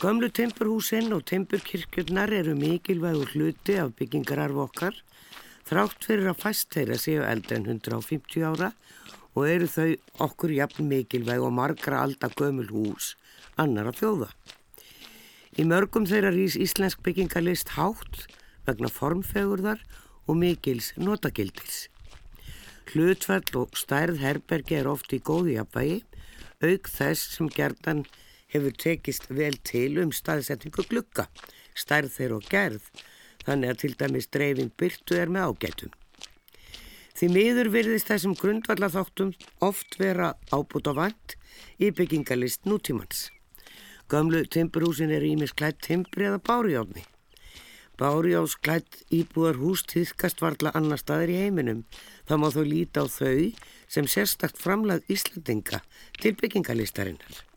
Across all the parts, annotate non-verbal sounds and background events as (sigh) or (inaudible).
Gömlu tempurhúsinn og tempurkirkjurnar eru mikilvægur hluti af byggingararf okkar þrátt fyrir að fæst þeirra séu eldri en 150 ára og eru þau okkur jafn mikilvæg og margra alda gömul hús annara þjóða. Í mörgum þeirra rýs íslensk byggingalist hátt vegna formfegurðar og mikils notagildis. Hlutfall og stærð herbergi er oft í góði jafnvægi, auk þess sem gerðan hefur tekist vel til um staðsetningu glukka, stærð þeir og gerð, þannig að til dæmis dreifing byrtu er með ágætum. Því miður virðist þessum grundvallatháttum oft vera ábútt á vant í byggingalist nútímans. Gamlu timburhúsin er ímis klætt timbri eða bárjáðni. Bárjáðs klætt íbúðar hús týðkast varla annar staðir í heiminum. Það má þó líta á þau sem sérstakt framlað Íslandinga til byggingalistarinnar.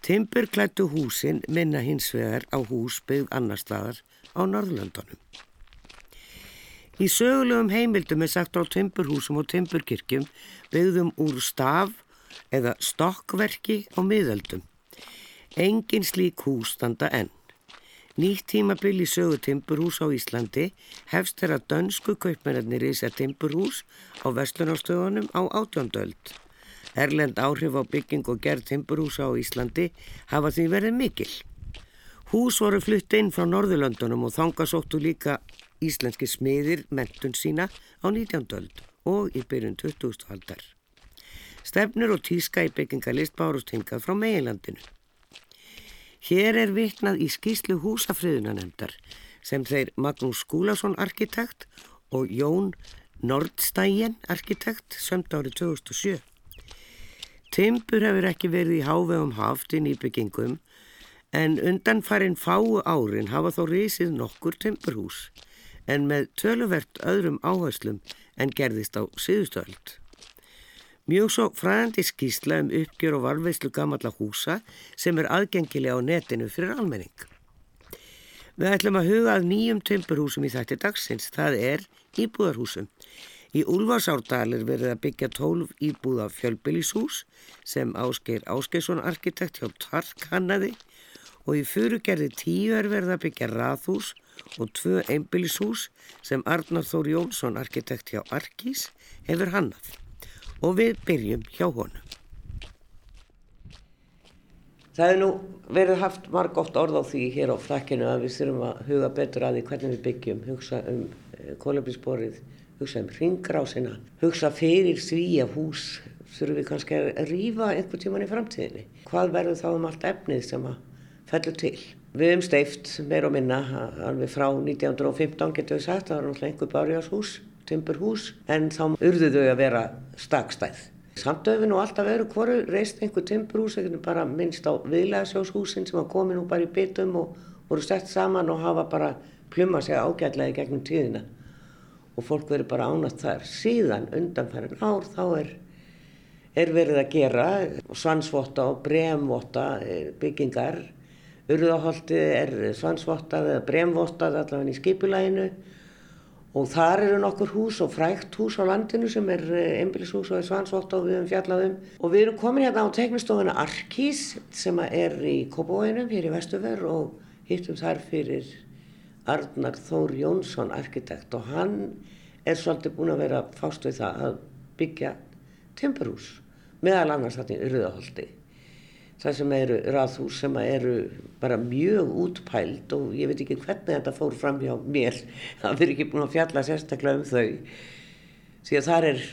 Timbur klættu húsin minna hins vegar á hús byggð annar staðar á Norðlöndunum. Í sögulegum heimildum er sagt á timburhúsum og timburkirkjum byggðum úr staf eða stokkverki á miðöldum. Engin slík hús standa enn. Nýtt tímabil í sögu timburhús á Íslandi hefst þeirra dönsku kaupmennir í sér timburhús á Vestlunástöðunum á átjóndöld. Erlend áhrif á bygging og gerð timburhúsa á Íslandi hafa því verið mikil. Hús voru flutt inn frá Norðurlöndunum og þangasóttu líka íslenski smiðir mentun sína á 19. öld og í byrjun 20. aldar. Stefnur og tíska í byggingalist bárust hingað frá meginlandinu. Hér er vitnað í skýslu húsafriðunanemndar sem þeir Magnús Skúlason arkitekt og Jón Nordstægen arkitekt sömnt árið 2007. Timpur hefur ekki verið í hávegum haft í nýbyggingum en undan farin fáu árin hafa þó risið nokkur timpurhús en með töluvert öðrum áherslum en gerðist á síðustöld. Mjög svo fræðandi skýsla um uppgjör og varveislu gamalla húsa sem er aðgengilega á netinu fyrir almenning. Við ætlum að huga að nýjum tömburhúsum í þætti dagsins, það er íbúðarhúsum. Í Úlfarsárdal er verið að byggja tólf íbúða fjölbylishús sem Ásgeir Ásgeirsson arkitekt hjá Tark hannaði og í furugerði tíu er verið að byggja rathús og tvö einbylishús sem Arnar Þór Jónsson arkitekt hjá Arkís hefur hannað og við byrjum hjá honum. Það hefur nú verið haft marg oft orð á því hér á flakkinu að við þurfum að huga betur að því hvernig við byggjum, hugsa um eh, kólöfnisborið, hugsa um ringrásina, hugsa fyrir því að hús þurfum við kannski að rýfa einhver tíman í framtíðinni. Hvað verður þá um allt efnið sem að fellur til? Við hefum steift meir og minna alveg frá 1915 getur við sagt, það var náttúrulega einhver bárjáshús timburhús en þá urðu þau að vera stakstæð. Samt við nú alltaf verið hvoru reist einhver timburhús, bara minnst á viðlegarsjóshúsin sem hafa komið nú bara í bitum og voru sett saman og hafa bara plumma sig ágætlega í gegnum tíðina og fólk verið bara ánast þar. Síðan undanfærin ár þá er, er verið að gera svansvotta og bremvotta eh, byggingar. Urðaholtið er svansvottað eða bremvottað allavega í skipulæginu og þar eru nokkur hús og frækt hús á landinu sem er eh, einbílishús og er svansvott og við hefum fjallaðum og við erum komin hérna á teknistofuna Arkís sem er í Kópavóinum hér í Vestuver og hittum þar fyrir Arnar Þór Jónsson arkitekt og hann er svolítið búin að vera fást við það að byggja timburhús meðal annars þetta í Urðaholti það sem eru rathús sem eru bara mjög útpælt og ég veit ekki hvernig þetta fór fram hjá mér. Það fyrir ekki búin að fjalla sérstaklega um þau því að þar er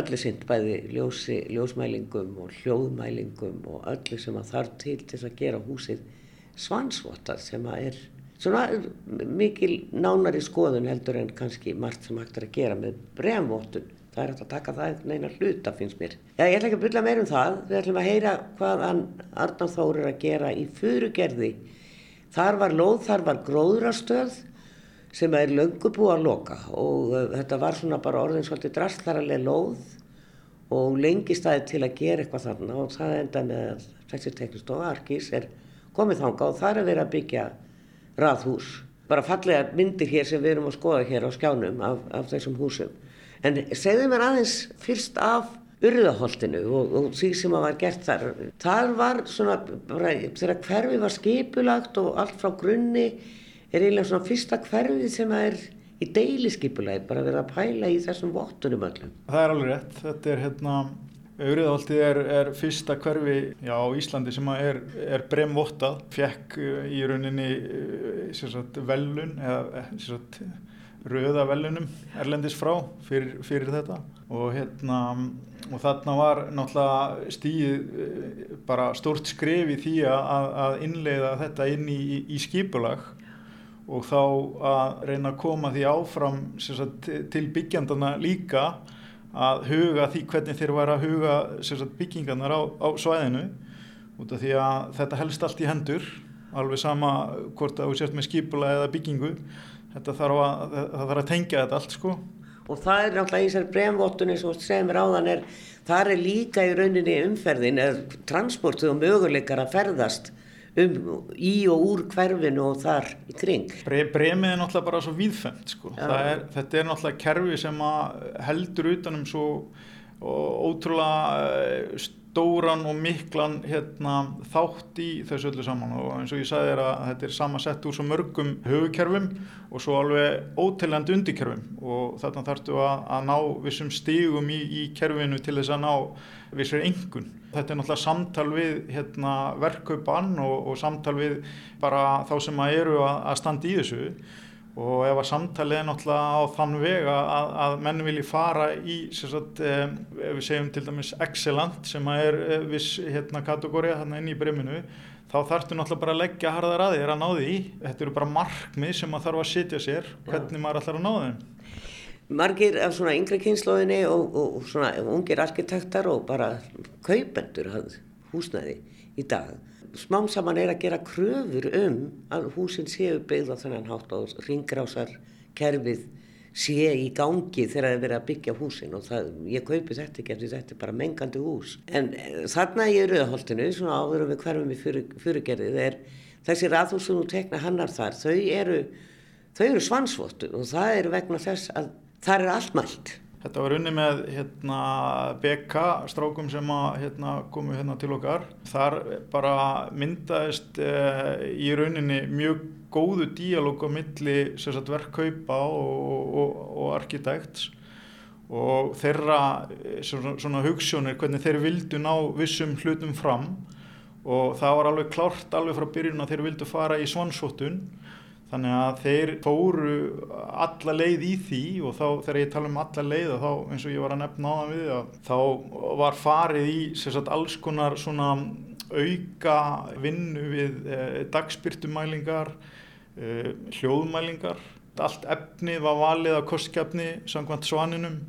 öllu sinn bæði ljósi, ljósmælingum og hljóðmælingum og öllu sem að þarf til til að gera húsið svansvotar sem að er svona mikil nánari skoðun heldur en kannski margt sem hægt er að gera með bremvotun það er hægt að taka það að hluta finnst mér. Já, ég ætla ekki að bylla meir um það, við ætlum að heyra hvað Arnáð Þór er að gera í furugerði. Þar var lóð, þar var gróðrastöð sem er löngu búið að loka og uh, þetta var svona bara orðin svolítið drastlaraleg lóð og lengi staði til að gera eitthvað þarna og það enda með þessi teknistofa Arkís er komið þanga og þar er verið að byggja raðhús. Bara fallega myndir hér sem við erum að skoða hér á skjánum af, af þessum húsum. En segðu mér aðeins fyrst af urðaholtinu og, og því sem að var gert þar. Það var svona, þegar hverfi var skipulagt og allt frá grunni er eiginlega svona fyrsta hverfi sem að er í deiliskypulagi, bara verið að pæla í þessum vottunum öllum. Það er alveg rétt, þetta er hérna, Uriðholtið er, er fyrsta hverfi á Íslandi sem er, er bremvottað, fekk uh, í rauninni uh, sagt, velun eða eh, sagt, röða velunum erlendis frá fyrir, fyrir þetta. Og, hérna, og þarna var náttúrulega stíð bara stórt skref í því að, að innleiða þetta inn í, í skipulag. Og þá að reyna að koma því áfram sagt, til byggjandana líka að huga því hvernig þeir var að huga sagt, byggingarnar á, á svæðinu út af því að þetta helst allt í hendur alveg sama hvort að þú sést með skipula eða byggingu þetta þarf að, það þarf að tengja þetta allt sko. Og það er náttúrulega í þessari bremvottunni sem mér áðan er þar er líka í rauninni umferðin eða transportu og möguleikar að ferðast um í og úr hverfinu og þar í kring. Bre, bremið er náttúrulega bara svo víðfemt sko. Er, þetta er náttúrulega kerfi sem heldur utanum svo ótrúlega eh, stóran og miklan hérna, þátt í þessu öllu saman og eins og ég sagði þér að þetta er samansett úr svo mörgum höfukerfum og svo alveg ótilland undirkerfum og þarna þarftu að, að ná vissum stígum í, í kerfinu til þess að ná vissir engun. Þetta er náttúrulega samtal við hérna, verkkaupan og, og samtal við bara þá sem að eru að, að standa í þessu. Og ef að samtalið er náttúrulega á þann vega að, að menn vilji fara í sagt, eh, ef við segjum til dæmis excellent sem að er eh, viss hérna, kategóriða þarna inn í breminu þá þarftu náttúrulega bara að leggja harðar að þér að ná því. Þetta eru bara markmið sem að þarf að sitja sér hvernig maður ætlar að ná þeim Margir af svona yngre kynnslóðinni og, og, og svona ungir arkitektar og bara kaupendur húsnæði í dag. Smám saman er að gera kröfur um að húsin séu byggð á þennan hátt og ringrásar kerfið sé í gangi þegar það er verið að byggja húsin og það, ég kaupi þetta ekki eftir þetta er bara mengandi hús. En eh, þarna í Rauðholtinu, svona áður við hverfum í fyrir, fyrirgerðið er þessi rathús sem þú tekna hannar þar þau eru, þau eru svansvottu og það er vegna þess að það er allt mælt. Þetta var unni með hérna, BK strákum sem að, hérna, komu hérna til okkar. Þar bara myndaðist eh, í rauninni mjög góðu díalóg á milli verkkaupa og, og, og arkitekts og þeirra eh, svona, svona hugssjónir hvernig þeir vildu ná vissum hlutum fram. Og það var alveg klárt alveg frá byrjun að þeir vildu fara í svansvotun Þannig að þeir fóru alla leið í því og þá þegar ég tala um alla leið og þá eins og ég var að nefna á það við að þá var farið í sagt, alls konar svona auka vinnu við eh, dagspyrtumælingar, eh, hljóðmælingar. Allt efnið var valið af kostkjapni samkvæmt svaninum.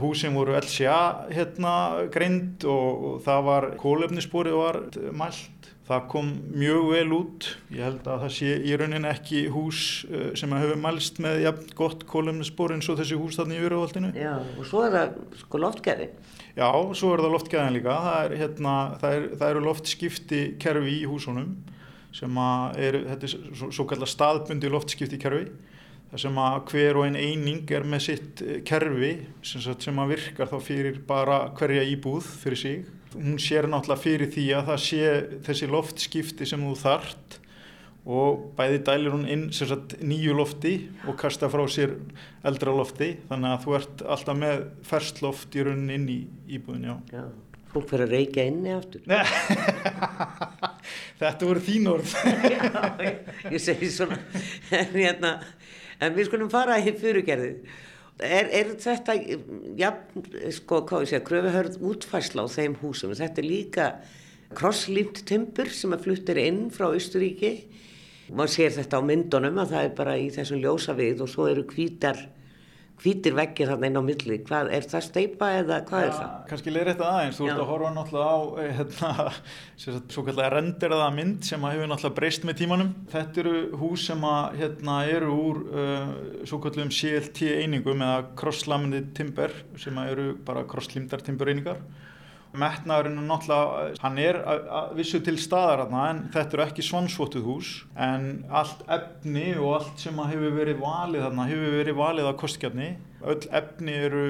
Húsin voru LCA hérna greind og, og það var kólefnissporið var mælt Það kom mjög vel út, ég held að það sé í raunin ekki hús uh, sem hefur mælst með jafn gott kólumnisbor eins og þessi hús þarna í Uraholtinu. Já, og svo er það sko loftgæði. Já, svo er það loftgæðin líka, það, er, hérna, það, er, það eru loftskipti kerfi í húsunum sem er, þetta er svo, svo kallar staðbundi loftskipti kerfi, þar sem að hver og einn eining er með sitt eh, kerfi sem, sem að virkar þá fyrir bara hverja íbúð fyrir sig hún sér náttúrulega fyrir því að það sé þessi loftskipti sem þú þart og bæði dælir hún inn sagt, nýju lofti og kasta frá sér eldra lofti þannig að þú ert alltaf með fersloft í raunin inn í íbúðin já. Já, fólk fyrir að reykja inni aftur. (laughs) Þetta voru þín orð. (laughs) Já, ég, ég segi svona (laughs) en, hérna, en við skulum fara í fyrirgerðið Er, er þetta, já, sko, hvað ég segja, kröfuhörð útfærsla á þeim húsum, þetta er líka krosslýmt timpur sem að fluttir inn frá Ísturíki, maður sér þetta á myndunum að það er bara í þessum ljósa við og svo eru hvítar hvítir veggir þarna inn á milli, hvað, er það steipa eða hvað ja, er það? Kanski leir þetta aðeins, þú ert að horfa náttúrulega á eh, hérna, (laughs) svo kallega renderaða mynd sem hefur náttúrulega breyst með tímanum. Þetta eru hús sem að hérna, eru úr uh, svo kallum CLT einingum eða crosslaminate timber sem eru bara crosslimdar timber einingar metnaðurinn er náttúrulega, hann er að vissu til staðar þarna en þetta eru ekki svansvotuð hús en allt efni og allt sem hefur verið valið þarna hefur verið valið á kostgjafni öll efni eru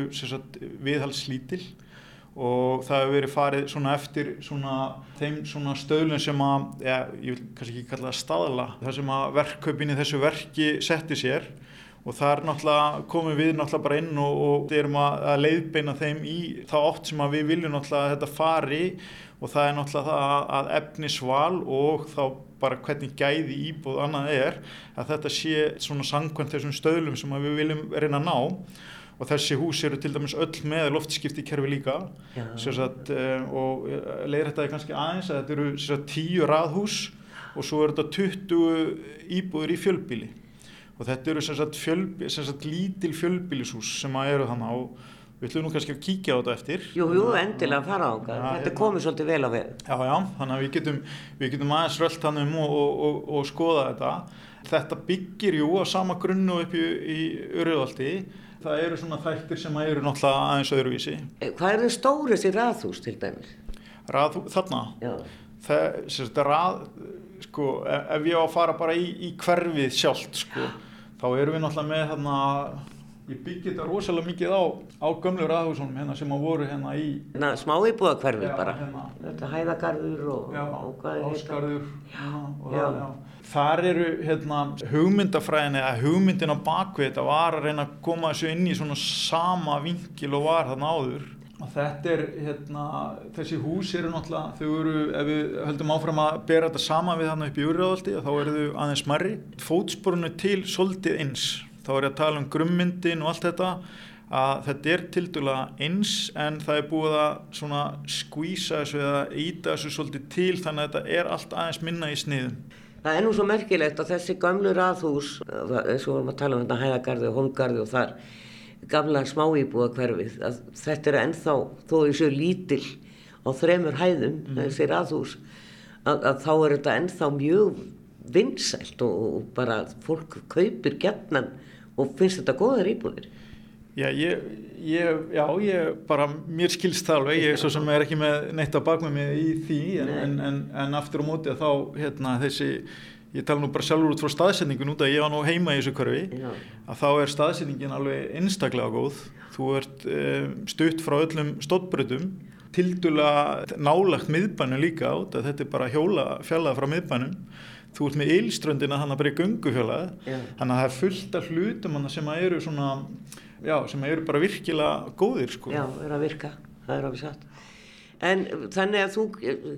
viðhalslítil og það hefur verið farið svona eftir svona þeim svona stöðlun sem að, ja, ég vil kannski ekki kalla það staðla, það sem að verkkaupin í þessu verki setti sér og það er náttúrulega, komum við náttúrulega bara inn og, og erum að, að leiðbeina þeim í þá oft sem að við viljum náttúrulega að þetta fari. Og það er náttúrulega það að, að efni sval og þá bara hvernig gæði íbúð annað er að þetta sé svona sangkvæmt þessum stöðlum sem við viljum reyna að ná. Og þessi hús eru til dæmis öll með loftskipti kerfi líka sagt, eh, og eh, leiðir þetta kannski aðeins að þetta eru sagt, tíu raðhús og svo eru þetta 20 íbúður í fjölbíli og þetta eru sagt, fjölbí, lítil fjölbílishús sem eru þannig og við ætlum nú kannski að kíkja á þetta eftir Jú, jú, endilega fara á þetta þetta hérna. komið svolítið vel á við Já, já, þannig að við getum, við getum aðeins rölt hann um og, og, og, og skoða þetta þetta byggir jú á sama grunnu upp í, í Urðvaldi það eru svona þættir sem eru náttúrulega aðeins öðruvísi. Eh, hvað er það stóri þessi raðhús til dæmis? Raðhús, þarna? Já. Það, sérst, rað, sko, e, ef ég á að fara bara í, í hverfið sjálft, sko, þá erum við náttúrulega með þarna, ég byggir þetta rosalega mikið á, á gömlu raðhúsunum hérna sem á voru hérna í... Hérna smá íbúða hverfið bara. Hérna. Þetta hæðagarður og, og? Ásgarður, já, og það, já þar eru hérna, hugmyndafræðin eða hugmyndin á bakvið þetta var að reyna að koma þessu inn í svona sama vingil og var þarna áður þetta er hérna, þessi hús eru náttúrulega, þau eru, ef við höldum áfram að bera þetta sama við þarna upp í úrræðaldi þá eru þau aðeins smarri fótsporunu til soldið eins. Þá er ég að tala um grummyndin og allt þetta að þetta er til dæla eins en það er búið að svona skvísa þessu eða íta þessu svolítið til þannig að þetta er allt aðeins minna í sniðum. Það er nú svo merkilegt að þessi gamlu raðhús, eins og vorum að tala um þetta hæðagarði og hóngarði og þar gamla smáýbúa hverfið, að þetta er ennþá, þó þessu lítill á þremur hæðum, mm. þessi raðhús, að, að þá er þetta ennþá mjög vinsælt og, og bara fólk kaupir gætnan og finnst þetta goðar íbúðir. Já, ég, ég, já, ég bara, mér skilst það alveg, ég (laughs) svo sem er ekki með neitt að baka mig í því, en, en, en, en aftur á móti að þá, hérna, þessi, ég tala nú bara sjálfur út frá staðsetningun út að ég var nú heima í þessu körfi, já. að þá er staðsetningin alveg einstaklega góð, þú ert um, stutt frá öllum stóttbröðum, tildula nálagt miðbænum líka át, að þetta er bara hjóla fjallað frá miðbænum, þú ert með ylströndina þannig að bara í gungufjallað, þannig að það er fullt af hlutum sem eru svona já, sem eru bara virkilega góðir sko. Já, eru að virka, það er alveg satt. En þannig að þú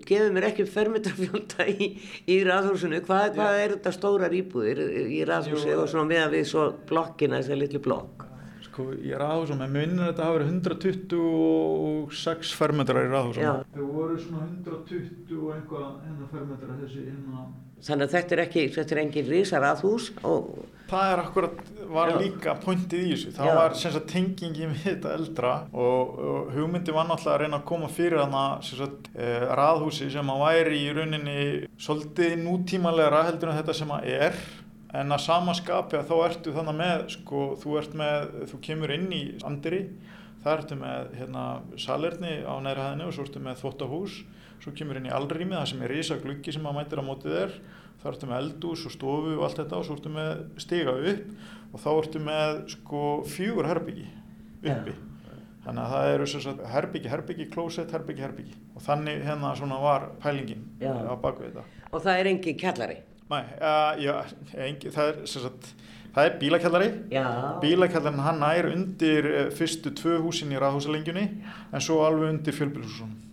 gefur mér ekki fermetrafjölda í, í raðhúsinu, hvað, hvað er þetta stórar íbúðir í raðhúsi og svona meðan við svo blokkina, þessar litlu blokk? Sko í raðhúsum, en mér minnir þetta að hafa verið 126 fermetrar í raðhúsum. Þau voru svona 120 og einhvað hennar fermetrar þessi hérna Þannig að þetta er ekki, þetta er engin risar aðhús og... Það er akkurat, var Já. líka pointið í þessu. Það Já. var sem sagt tengingi með þetta eldra og, og hugmyndi var náttúrulega að reyna að koma fyrir sem sagt eh, raðhúsi sem að væri í rauninni svolítið nútímalega heldur en þetta sem að er en að samaskapi að þá ertu þannig með, sko, þú ert með, þú kemur inn í andiri, það ertu með hérna salerni á næra hæðinu og svo ertu með þvóttahús svo kemur inn í allrými það sem er risa gluggi sem maður mætir á mótið er þá ertu með eldús og stofu og allt þetta og svo ertu með stiga upp og þá ertu með sko fjögur herbyggi uppi ja. þannig að það eru herbyggi, herbyggi, klósett, herbyggi, herbyggi og þannig hérna var pælingin ja. á bakvið þetta og það er engi kjallari? Uh, já, engi, það er sagt, það er bílakjallari bílakjallarin hann er undir eh, fyrstu tvö húsin í raðhúsalengjunni en svo alveg undir fjölbílshúsunum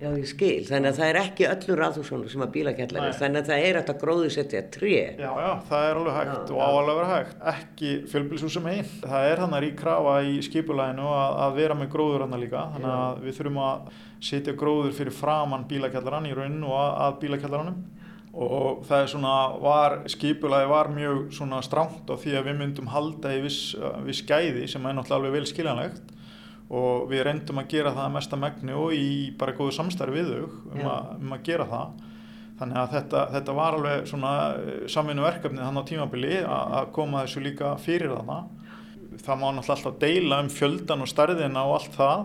Já, ég skil. Þannig að það er ekki öllur aðhúsónu sem að bílakjallar er. Þannig að það er að gróðu setja tré. Já, já, það er alveg hægt já, og áalega verið hægt. Ekki fjölbilsúsum einn. Það er hann að ríkrafa í skipulæginu að, að vera með gróður hann líka. Þannig að við þurfum að setja gróður fyrir framann bílakjallarann í rauninu og að, bílakjallarannum. Og það er svona, var, skipulægi var mjög svona stránt á því að við myndum halda í viss, viss gæði sem er náttúrulega alveg vel skiljanlegt. Og við reyndum að gera það að megni og í bara góðu samstarfi við þau um, um að gera það. Þannig að þetta, þetta var alveg svona eh, samvinnu verkefni þannig á tímabili að koma þessu líka fyrir þarna. Það má náttúrulega alltaf deila um fjöldan og starðina og allt það.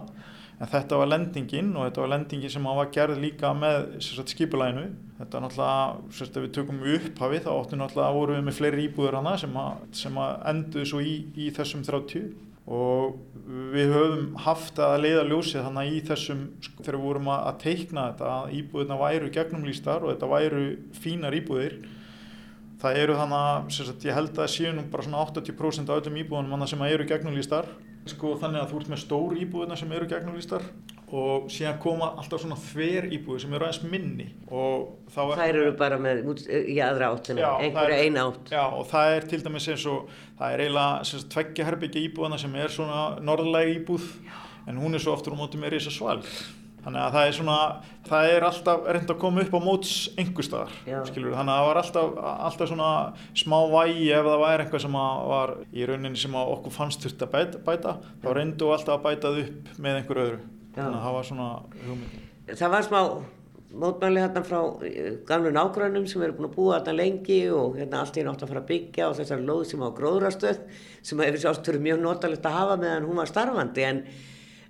En þetta var lendingin og þetta var lendingin sem var gerð líka með skipulæinu þetta er náttúrulega, sérst, ef við tökum upphafi þá óttu náttúrulega voru við með fleiri íbúður hana sem sem að enduðu svo í, í þessum 30 og við höfum haft að leiða ljósið þannig í þessum, sko, þegar við vorum að teikna þetta, að íbúðina væru gegnumlýstar og þetta væru fínar íbúðir. Það eru þannig að ég held að nú bara svona 80% af öllum íbúðunum sem eru gegnumlýstar. Sko, þannig að þú ert með stór íbúðina sem eru gegnumlýstar og síðan koma alltaf svona þver íbúði sem eru aðeins minni og þá er... Það eru bara með í aðra áttina, einhverja eina átt. Já og það er til dæmis eins og það er eiginlega tveggja herbyggja íbúðana sem er svona norðlega íbúð já. en hún er svo oftur á móti með reysa svalg. Þannig að það er svona, það er alltaf reynd að koma upp á móts einhver staðar, skilur. Þannig að það var alltaf, alltaf svona smá vægi ef það væri eitthvað sem var í rauninni sem okkur fannst þurft að bæta, bæta þá reyndu alltaf að bætað upp með einhver öðru þannig að það var svona hugmynd Það var smá mótmæli hérna frá eh, gamlu nágrannum sem eru búin að búa hérna lengi og hérna allt er nátt að fara að byggja og þessar lóð sem á gróðrastöð sem hefur sjálfstöru mjög notalegt að hafa meðan hún var starfandi. En,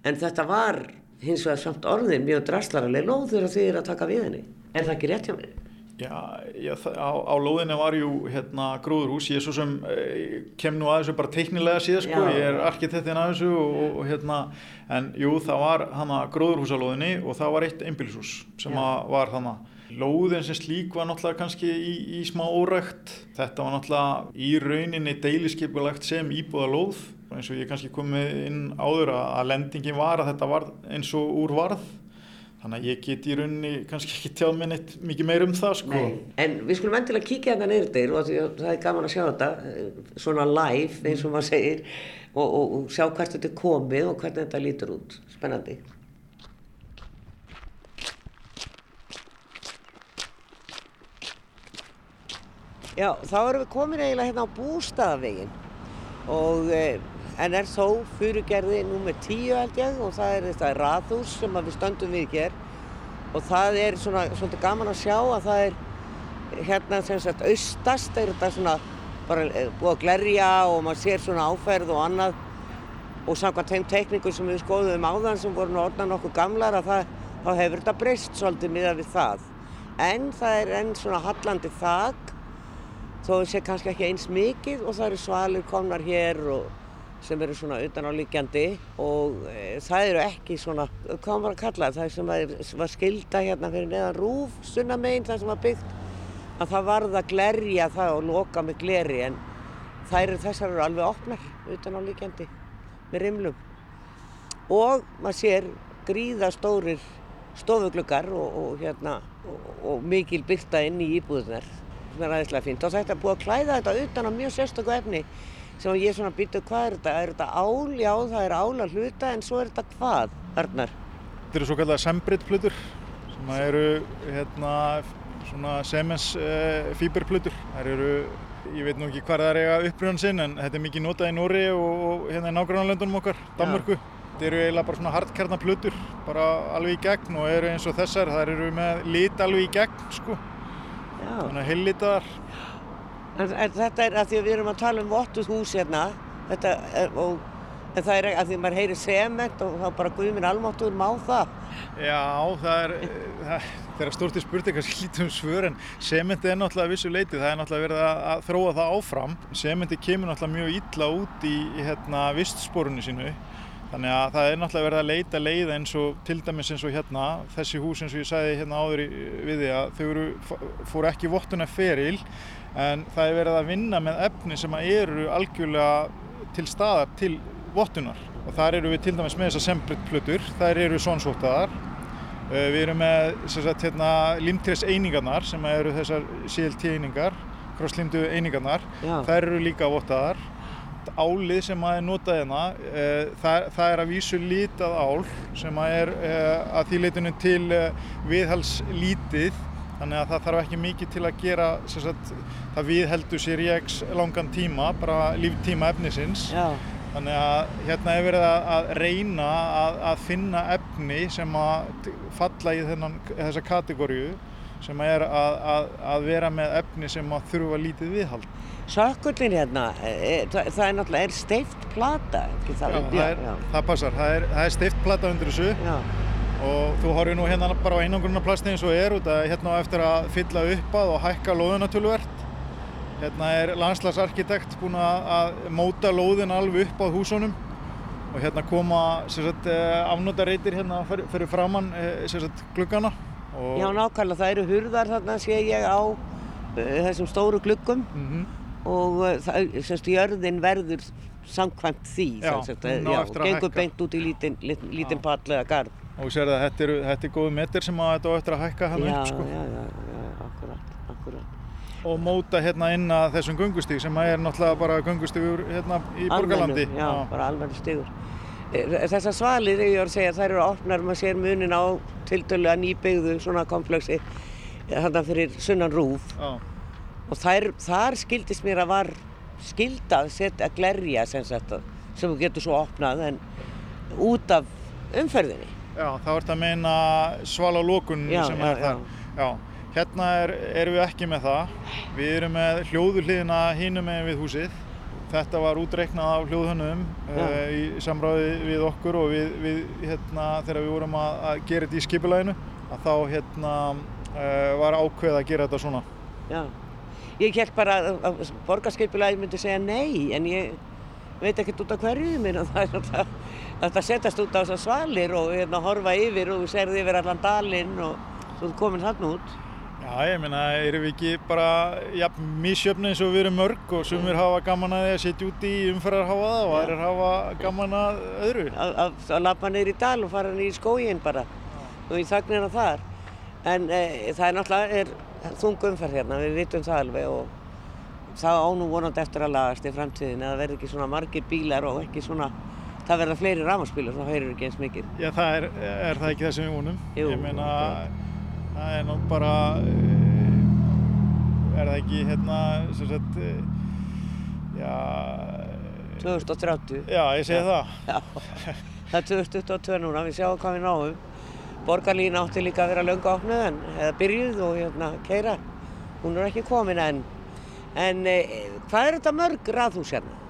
en þetta var hins vegar samt orðin mjög draslararlega lóð þegar þið er að taka við henni. En það ekki rétt hjá mér Já, já á, á lóðinu var jú hérna gróðurhús, ég er svo sem eh, kem nú að þessu bara teiknilega síðan sko, ég er arkitektin að þessu og, og hérna, en jú það var hana gróðurhús á lóðinu og það var eitt einbilshús sem var hana. Lóðin sem slík var náttúrulega kannski í, í smá órækt, þetta var náttúrulega í rauninni deiliskeipulegt sem íbúða lóð, eins og ég kannski komið inn áður að lendingin var að þetta var eins og úr varð Þannig að ég get í rauninni kannski ekki tjáð með neitt mikið meir um það sko. Nei, en við skulum endilega kíkja þetta neyrir þér og það er gaman að sjá þetta eh, svona live eins og maður segir og, og, og sjá hvert þetta er komið og hvernig þetta lítur út. Spennandi. Já, þá erum við komin eiginlega hérna á bústaðavegin og eh, en er þó fyrirgerði nummer 10 held ég og það er þetta rathús sem við stöndum við hér. Og það er svona svolítið gaman að sjá að það er hérna sem sagt austast er þetta svona bara eh, búið að glerja og maður sér svona áferð og annað. Og samkvæmt þeim tekníku sem við skoðum áðan sem voru orðan nokkuð gamlar að það, þá hefur þetta breyst svolítið miða við það. En það er enn svona hallandi þak þó sé kannski ekki eins mikið og það eru svalir komnar hér og sem eru svona utanáliggjandi og e, það eru ekki svona, hvað var að kalla það, sem var, var skilda hérna fyrir neðan rúf, sunnamein, það sem var byggt, að það varða að glerja það og loka með gleri en þær, þessar eru alveg opnar utanáliggjandi með rimlum. Og maður sér gríðastórir stofugluggar og, og, hérna, og, og mikil byrta inn í íbúðunar sem er aðeinslega fínt. Og þetta er búið að klæða þetta utan á mjög sérstöku efni sem ég svona býtu hvað er þetta, er þetta ál? Já það er ál að hluta en svo er þetta hvað, Arnar? Þetta eru svo kallega sembritplutur sem eru hérna svona semens e, fíberplutur. Það eru, ég veit nú ekki hvað það er eiga uppröðan sinn en þetta er mikið notað í Nóri og hérna í nágrannarlöndunum okkar, Danmörku. Þetta eru eiginlega bara svona hardkernaplutur, bara alveg í gegn og eru eins og þessar, það eru með lit alveg í gegn sko. Já. Þannig að heillitaðar. En, en þetta er að því að við erum að tala um vottuð hús hérna, þetta og, það er að því að maður heyri sement og þá bara guðminn almáttuður má það. Já, það er, það, það er stórtið spurning að slítum svör en sementi er náttúrulega vissu leiti, það er náttúrulega verið að, að þróa það áfram. Sementi kemur náttúrulega mjög illa út í, í hérna, vistsporunni sínu Þannig að það er náttúrulega verið að leita leið eins og til dæmis eins og hérna, þessi hús eins og ég sagði hérna áður í, við því að þau fóru ekki vottuna feril en það er verið að vinna með efni sem eru algjörlega til staðar til vottunar. Og þar eru við til dæmis með þessar semplutflutur, þær eru svonsóttaðar eh, við erum með sagt, hérna, limtrés einingarnar sem eru þessar CLT einingar krosslimdu einingarnar, Já. þær eru líka vottaðar. Álið sem að er notað hérna eh, það, það er að vísu lítað ál sem að er eh, að því leitinu til viðhalslítið þannig að það þarf ekki mikið til að gera sagt, það viðheldur sér í x langan tíma, bara líftíma efnisins. Já. þannig að hérna er verið að reyna að, að finna efni sem að falla í þennan, þessa kategóriu sem er að, að, að vera með efni sem að þurfa lítið viðhald. Sökkullin hérna, e, e, það, það er náttúrulega er steift plata Já, það, er, það passar, það er, er steift plata undir þessu. Já og þú horfið nú hérna bara á einangrunarplasti eins og er út að hérna eftir að fylla upp að og hækka lóðuna tölvert hérna er landslagsarkitekt búin að móta lóðin alveg upp á húsunum og hérna koma sagt, afnótarreitir hérna fyrir, framann sagt, gluggana. Já nákvæmlega, það eru hurðar þarna sé ég á uh, þessum stóru gluggum mm -hmm. Og uh, það, semst, jörðin verður samkvæmt því, já, semst, já, gengur beint út í lítinn lítinn pall eða gard. Og sér það, þetta eru, þetta er góðu meter sem að þetta á eftir að hækka hann upp sko. Já, já, já, akkurat, akkurat. Og móta hérna inn að þessum gungustíg sem er náttúrulega bara gungustígur hérna í Borgalandi. Já, já, bara alveg stígur. Eh, þessar svalir, ég voru að segja, þær eru opnar, maður sér munin á tildölu að nýbyggðu svona komplexi þarna fyrir sunnan rúf. Já. Og þær, þar skildist mér að var skildað setja glerja sem þú getur svo opnað en út af umferðinni. Já, þá ert að meina svala lókun sem já, er þar. Já. Hérna er, erum við ekki með það. Við erum með hljóðuhliðina hínum með við húsið. Þetta var útreiknað af hljóðhönnum uh, í samráði við okkur og við, við hérna, þegar við vorum að, að gera þetta í skipulæginu að þá hérna, uh, var ákveð að gera þetta svona. Já, ég held bara að borgarskipulægi myndi segja nei en ég veit ekkert út af hverju minn og (laughs) það er náttúrulega þetta setjast út á þessar svalir og hérna horfa yfir og serði yfir allan dalinn og svo komin þann út. Já, ég meina, erum við ekki bara ja, mísjöfni eins og við erum mörg og sumir hafa gaman að því að setja út í umferðarháaða og aðrir hafa gaman að öðru. Að, að, að lappa neyri í dal og fara neyri í skóginn bara og í þagnina þar. En e, það er náttúrulega er þung umferð hérna, við vitum það alveg og það ánum vonandi eftir að lagast í framtíðin að það verði ekki svona margir bílar og ekki svona það verða fleiri rámaspílar, þá heyrir ekki eins mikið. Já, það er, er það ekki það sem við vonum? Jú. Ég meina, það er nú bara, eh, er það ekki hérna, sem sagt, eh, já... 2030. Já, ég segi það. Já, (laughs) það er 2022 núna, við sjáum hvað við náum. Borgarlín átti líka að vera löngu áfnuð en, eða byrjuð og hérna, keira. Hún er ekki komin enn. En eh, hvað er þetta mörg raðhús hérna?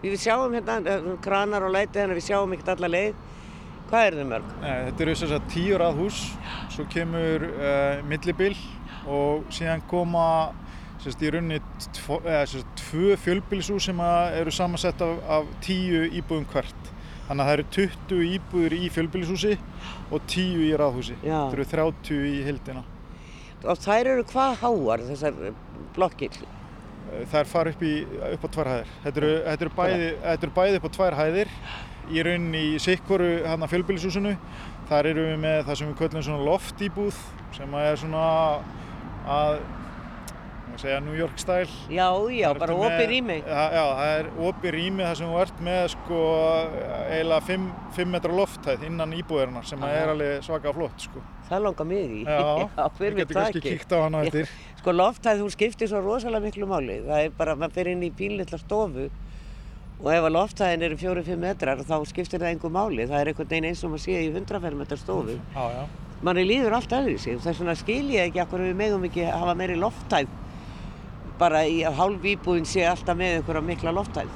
Við sjáum hérna eh, kranar og þannig að við sjáum ekkert alla leið. Hvað er þau mörg? Nei, þetta eru þess að tíu raðhús, svo kemur uh, millibill og síðan koma sérst, í rauninni tvö fjölbilshús sem eru samansett af, af tíu íbúðum hvert. Þannig að það eru 20 íbúður í fjölbilshúsi og 10 í raðhúsi. Já. Þetta eru 30 í hildina. Og þær eru hvað háar þessar blokkir? þær fara upp, í, upp á tvær hæðir. Þetta eru, þetta eru, bæði, þetta eru bæði upp á tvær hæðir í rauninni í sikkoru hérna fjölbílisúsinu. Þar eru við með það sem við köllum svona loftýbúð sem er svona að segja New York style. Já, já, bara opið rými. Já, það er opið rými þar sem þú ert með sko eiginlega 5 metra lofthæð innan íbúðarinnar sem Aha. er alveg svaka flott sko. Það langar mig í. Já, (laughs) við getum kannski kíkt á hana (laughs) eftir. Sko lofthæð, þú skiptir svo rosalega miklu máli. Það er bara, maður fyrir inn í bílnilla stofu og ef að lofthæðin eru 4-5 metrar þá skiptir það einhver máli. Það er einhvern veginn eins og maður sé í 100 fermetrar stofu. Já, já. Manni líður allt öðru sig þess vegna skil ég ekki okkur við megum ekki hafa meiri lofthæð bara í hálf íbúðin sé alltaf með einhverja mikla loftæð.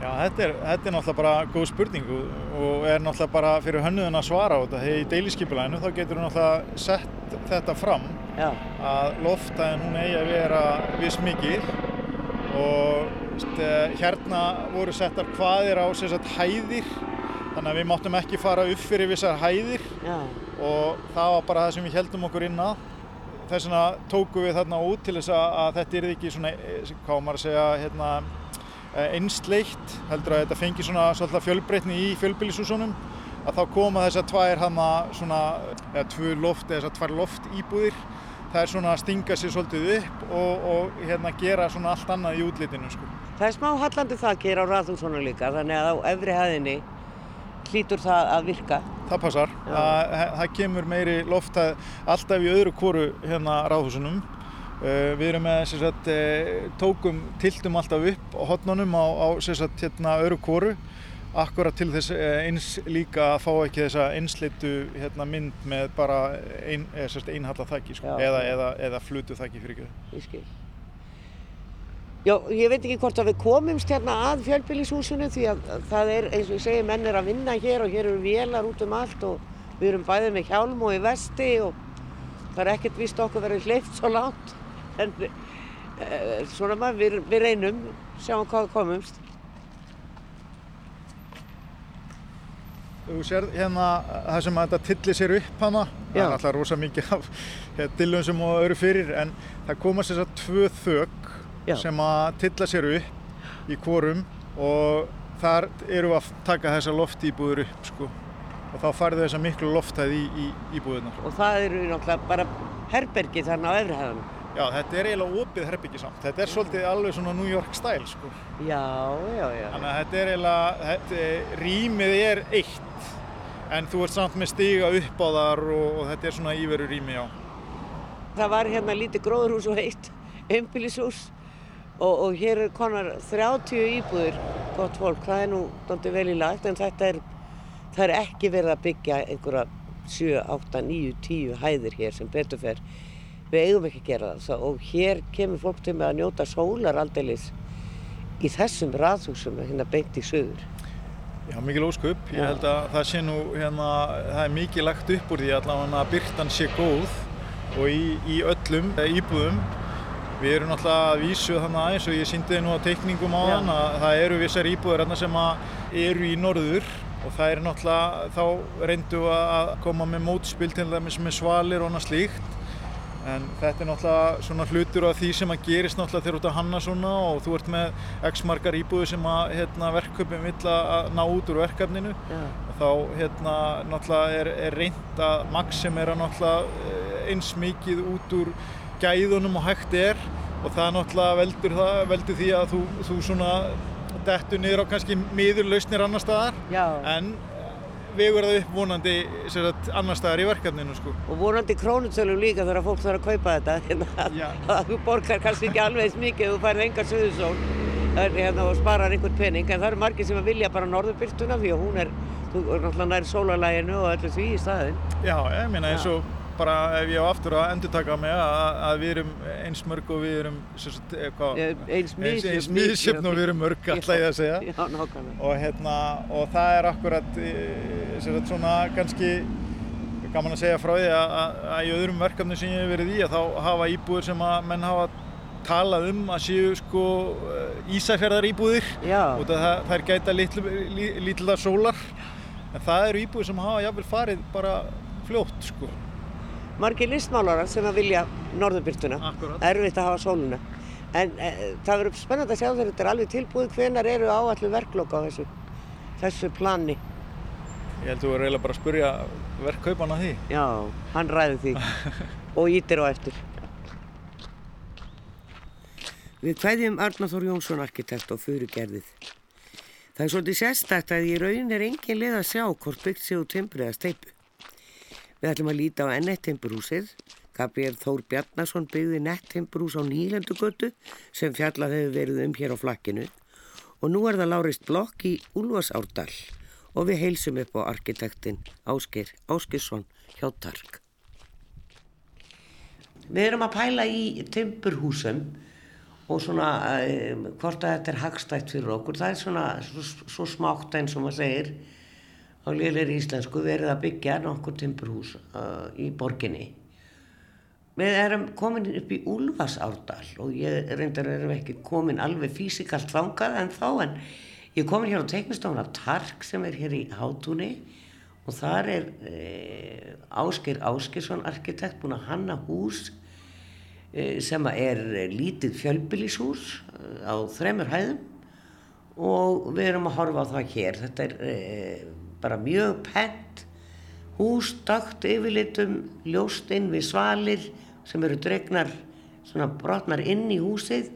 Já, þetta er, þetta er náttúrulega bara góð spurning og er náttúrulega bara fyrir hönnuðin að svara á þetta. Þegar í deiliskypulæðinu þá getur þú náttúrulega sett þetta fram Já. að loftæðin hún eigi að vera viss mikið og st, hérna voru settar hvaðir á sagt, hæðir þannig að við máttum ekki fara upp fyrir vissar hæðir Já. og það var bara það sem við heldum okkur inn að þess vegna tóku við þarna út til þess að þetta er ekki svona, eh, hvað maður að segja, hérna, eh, einsleitt, heldur að þetta fengi svona svolítið fjölbreytni í fjölbílisúsunum, að þá koma þess að tvær hana svona, eða tvö loft eða þess að tvær loft íbúðir, það er svona að stinga sér svolítið upp og, og hérna gera svona allt annað í útlitinu, sko. Það er smá hallandi þakkir á raðhúsunum líka, þannig að á efri hæðinni hlýtur það að virka. Það passar. Það, það kemur meiri loft alltaf í öðru kóru hérna ráðhúsunum. Uh, við erum með sagt, uh, tókum, tiltum alltaf upp á hotnunum á, á sagt, hérna, öðru kóru akkurat til þess uh, eins líka að fá ekki þessa einsleitu hérna, mynd með bara ein, einhalla þakki sko. eða, eða, eða flutu þakki fyrir ekki. Já, ég veit ekki hvort að við komumst hérna að fjölbílishúsinu því að það er, eins og ég segi, menn er að vinna hér og hér eru vélar út um allt og við erum bæðið með hjálm og í vesti og það er ekkert vist okkur verið hleyft svo látt en e, svona maður, við, við reynum, sjáum hvað komumst. þú sér hérna það sem að þetta tilli sér upp hana. Það er alltaf rosa mikið af hérna, dillum sem og eru fyrir en það komast þess að tvö þök Já. sem að tilla sér upp í kvorum og þar eru að taka þessa loftíbúður upp sko og þá færðu þessa miklu loftæð í, í íbúðunar Og það eru náttúrulega bara herbergi þarna á efrihæðanum. Já, þetta er eiginlega opið herbyggi samt þetta er svolítið alveg svona New York style sko Já, já, já. Þannig að þetta er eiginlega, þetta, rýmið er eitt en þú ert samt með stiga upp á þar og, og þetta er svona íveru rými, já. Það var hérna lítið gróðurhús og heitt umbylishús og, og hér er konar 30 íbúðir, gott fólk, það er nú dóndi vel í lagt en þetta er, það er ekki verið að byggja einhverja 7, 8, 9, 10 hæðir hér sem betur fer. Við eigum ekki að gera það og hér kemur fólk til með að njóta sólar aldeilis í þessum raðhúsum hérna beint í söður. Já, mikil ósköp. Ég held að það sé nú, hérna, það er mikið lagt upp úr því allavega að byrtan sé góð og í, í öllum íbúðum. Við erum náttúrulega að vísu þannig aðeins og ég síndi þið nú á teikningum á þann að það eru vissar íbúður hérna sem að eru í norður og það er náttúrulega, þá reyndu að koma með mótspil til dæmis með svalir og annað slíkt. En þetta er náttúrulega svona hlutur af því sem að gerist náttúrulega þegar þú ert að hanna svona og þú ert með x margar íbúður sem að hérna, verkefni vill að ná út úr verkefninu Já. þá hérna náttúrulega er, er reynd að maximera náttúrulega eh, eins mikið út úr gæðunum og hægt er og það náttúrulega veldur, það, veldur því að þú, þú svona dettur niður á kannski miður lausnir annar staðar Já. en vegur það upp vonandi sagt, annar staðar í verkefninu sko. Og vonandi krónutölum líka þegar fólk þarf að kaupa þetta. (laughs) Hérna, að þú borgar kannski ekki alveg eins mikið ef þú færð enga suðusól hérna, og sparar einhvern pening. En það eru margir sem vilja bara norðurbyrtuna því að hún er, þú er náttúrulega nær sólarlæginu og öllu því í staðinn. Já, ég meina eins og bara ef ég á aftur að endurtaka mig að, að við erum eins mörg og við erum sagt, eitthvað, Eh, eins misjöfn og við erum mörg alltaf ég að segja. Já, og, hérna, og það er akkurat eh, sagt, svona kannski gaman að segja frá því að, að, að í öðrum verkefni sem ég hef verið í að þá hafa íbúður sem að menn hafa talað um að séu sko ísæfjörðar íbúðir. Já. út af það, þær gæta lítila sólar. En það eru íbúður sem hafa jafnvel farið bara fljótt sko Margir listmálarar sem að vilja norðurbyrtuna. Akkúrat. Erfitt að hafa sóluna. En e, það verður spennandi að sjá þegar þetta er alveg tilbúið hvenar eru áallu verklokk á þessu, þessu plani. Ég held að þú er eiginlega bara að spurja verkkaupan að því. Já, hann ræði því (laughs) og ítir á eftir. Við kveðjum Arnáþór Jónsson arkitekt og furugerðið. Það er svolítið sérstætt að í raun er engin leið að sjá hvort byggt sér úr timbur eða steipu. Við ætlum að líta á ennett timburhúsið. Gabriel Þór Bjarnason byggði nett timburhús á Nýlendugötu sem fjallað hefur verið um hér á flakkinu og nú er það Lárist Blokk í Úlfarsárdal og við heilsum upp á arkitektin Ásker Áskisson hjá Tark. Við erum að pæla í timburhúsum og svona um, hvort að þetta er hagstætt fyrir okkur. Það er svona svo, svo smátt eins og maður segir á liðleiri íslensku verið að byggja nokkur timburhús uh, í borginni. Við erum komin upp í Úlfarsárdal og ég reyndar erum ekki komin alveg físikalt þangað en þá en ég er komin hér á teiknistofna Tark sem er hér í Hátúni og þar er e, Ásker Áskersson arkitekt búinn að hanna hús e, sem er eh, lítið fjölbýlishús e, á þremur hæðum og við erum að horfa á það hér. Þetta er e, bara mjög pent. Hús, dagt yfirlitum, ljóst inn við svalir sem eru dregnar, svona brotnar inn í húsið,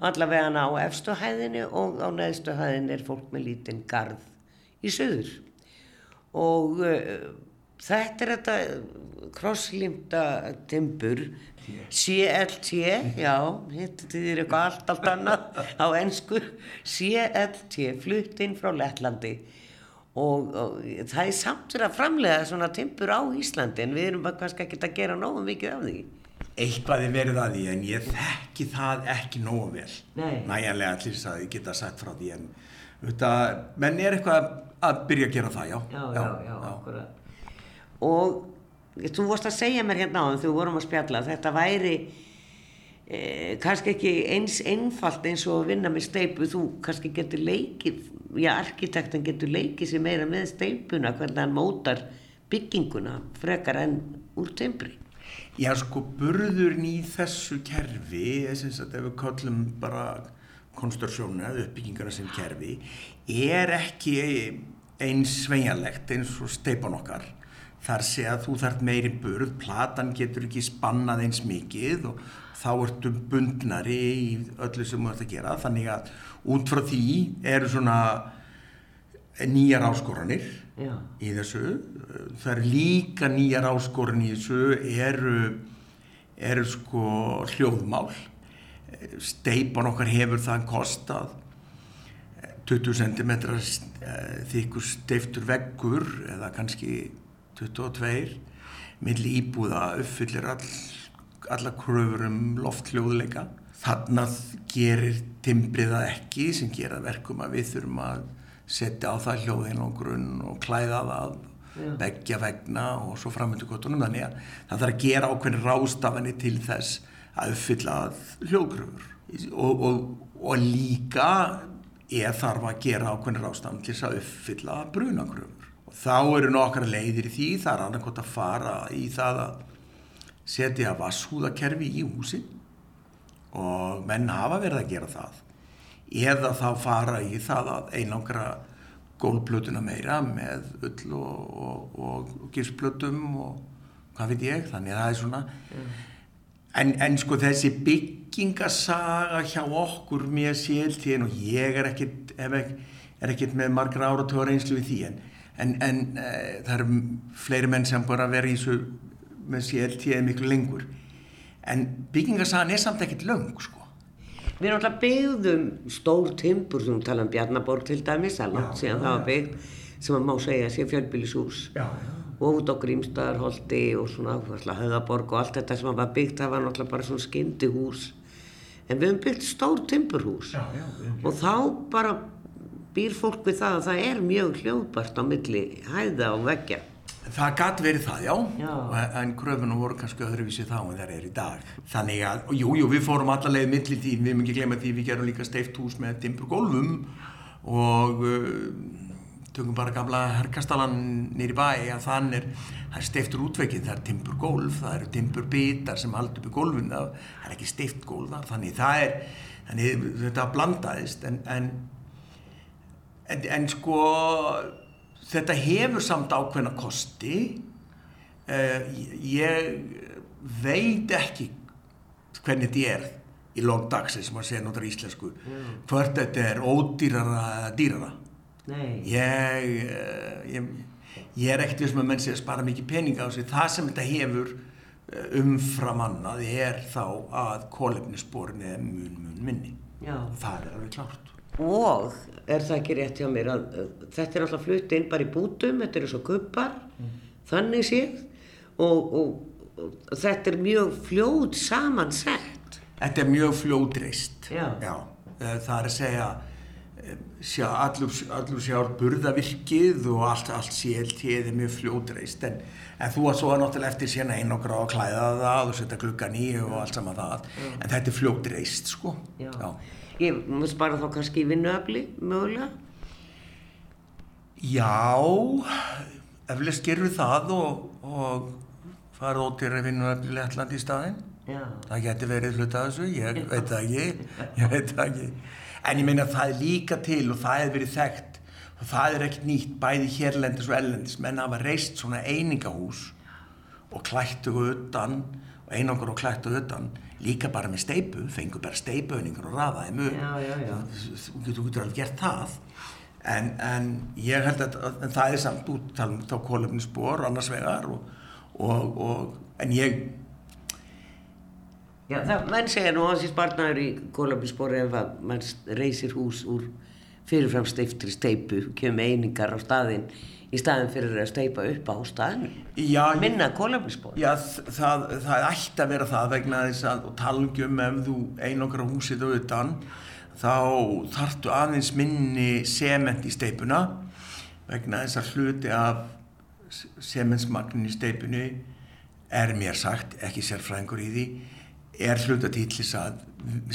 allavega á efstu hæðinni og á neðstu hæðinni er fólk með lítinn garð í söður. Og uh, þetta er þetta krosslýmta timbur, CLT, já, þetta er eitthvað allt allt annað á ennsku, CLT, flutt inn frá Lettlandi og, og það er samt fyrir að framlega svona timbur á Íslandi en við erum bara kannski ekki að gera nógu mikið af því. Eitthvað er verið að því en ég þekki það ekki nógu vel. Nei. Næjanlega til þess að ég geta sagt frá því en þetta, menn er eitthvað að byrja að gera það, já. Já, já, já, akkurat. Og þú vorst að segja mér hérna á þegar við vorum að spjalla þetta væri eh, kannski ekki eins einfalt eins og að vinna með steipu, þú kannski getur leikið, já arkitektin getur leikið sér meira með steipuna hvernig hann mótar bygginguna frekar enn úr timbri. Já sko burðurinn í þessu kerfi, þess að ef við kallum bara konstruksjónu eða uppbyggingana sem kerfi, er ekki eins sveigjanlegt eins og steipan okkar. Þar sé að þú þart meiri burð, platan getur ekki spannað eins mikið og þá ertu bundnari í öllu sem þú ert að gera. Þannig að út frá því eru svona nýjar áskoranir Já. í þessu. Það eru líka nýjar áskoran í þessu, eru, eru sko hljóðmál. Steipan okkar hefur það kostað 20 cm þykkur steiftur veggur eða kannski 22 milli íbúða uppfyllir all, alla kröfur um loftljóðleika þannig gerir timbriða ekki sem gera verkum að við þurfum að setja á það hljóðin og grunn og klæða það begja vegna og svo framöndu kvotunum þannig að það þarf að gera ákveðin rástafanir til þess að uppfylla hljóðkröfur. Og, og, og líka ég þarf að gera ákveðin rástafan til þess að uppfylla brunakröfur. og þá eru nokkara leiðir í því. Það er annarkot að fara í það að setja vasshúðakerfi í húsin og menn hafa verið að gera það. Eða þá fara í það að einangra gólplötuna meira með ull og, og, og, og gipsplötum og hvað veit ég, þannig að það er svona mm. en, en sko þessi bygg byggingasaga hjá okkur mér séltíðin og ég er ekkit, er ekkit með margra áratóra einslu við því en, en, en e, það eru fleiri menn sem bara verið í þessu með séltíðin miklu lengur. En byggingasagan er samt ekkit löng sko. Við erum alltaf byggðum stór timpur sem tala um Bjarnaborg til dæmis alveg síðan það var byggt sem að má segja sé fjölbílishús og út á Grímstaðarholti og svona höðaborg og allt þetta sem var byggt það var náttúrulega bara svona skyndi hús en við höfum byggt stór já, og þá bara býr fólk við það að það er mjög hljóðbart á milli hæða og veggja Það gæti verið það, já, já. en kröfunum voru kannski öðruvísi þá en það er í dag. Þannig að, jú, jú, við fórum allavega millir tíð, við mögum ekki glemja því við gerum líka steift hús með timburgólfum og uh, tökum bara gamla herkastalan nýri bæ að þann er, það er steiftur útveikið, það er timpur gólf, það eru timpur bitar sem haldur upp í gólfun, það er ekki steift gólf, þannig það er, þannig þetta blandaðist en, en, en, en sko þetta hefur samt ákveðna kosti, uh, ég veit ekki hvernig þetta er í lóndagsir sem að segja notar íslensku, mm. hvort þetta er ódýrara dýrara. Ég, eh, ég, ég er ekkert sem að menn sé að spara mikið peninga á sig það sem þetta hefur eh, umfram annað er þá að kólefnisborin er mun mun minni. Já. það er alveg klart og er það ekki rétt hjá mér að þetta er alltaf flutt inn bara í bútum þetta eru svo kuppar mm. þannig séð og, og, og þetta er mjög fljóð samansett þetta er mjög fljóðreist Já. Já, eh, það er að segja sjá, allur, allur sjálf burðavirkið og allt, allt CLT er mjög fljótreist en, en þú að svo að náttúrulega eftir sérna einn og gráð að klæða það og setja klukkan í og allt saman það. Já. en þetta er fljótreist sko. Já. Já. Ég muss bara þá kannski í vinnuöfli mögulega? Já eflust gerur það og, og farið ótir að vinnuöfli Lettland í staðin það getur verið hlut að þessu, ég veit það ekki ég veit það ekki en ég meina það er líka til og það hefur verið þekkt. Og það er ekkert nýtt bæði hérlendis og ellendis menn hafa reist svona einingahús og klættu utan og einangur og klættu utan líka bara með steipu, fengur bara steipuöningar og rafaði mjög þú getur alveg gert það. En, en ég held að, að það er samt út talum þá kólefnisspor annars vegar og, og, og, en ég Já, það, menn segja nú að þessi spartnaður í kólabíspori ef að mann reysir hús úr fyrirfram steiftri steipu, kemur einingar á staðin í staðin fyrir að steipa upp á staðin, minna kólabíspori. Já, það, það ætti að vera það vegna þess að, talgjum ef þú einokra húsið auðvitaðan, þá þartu aðeins minni sement í steipuna vegna þess að hluti af sementsmagnin í steipunu er mér sagt, ekki sérfræðingur í því, er hluta þess að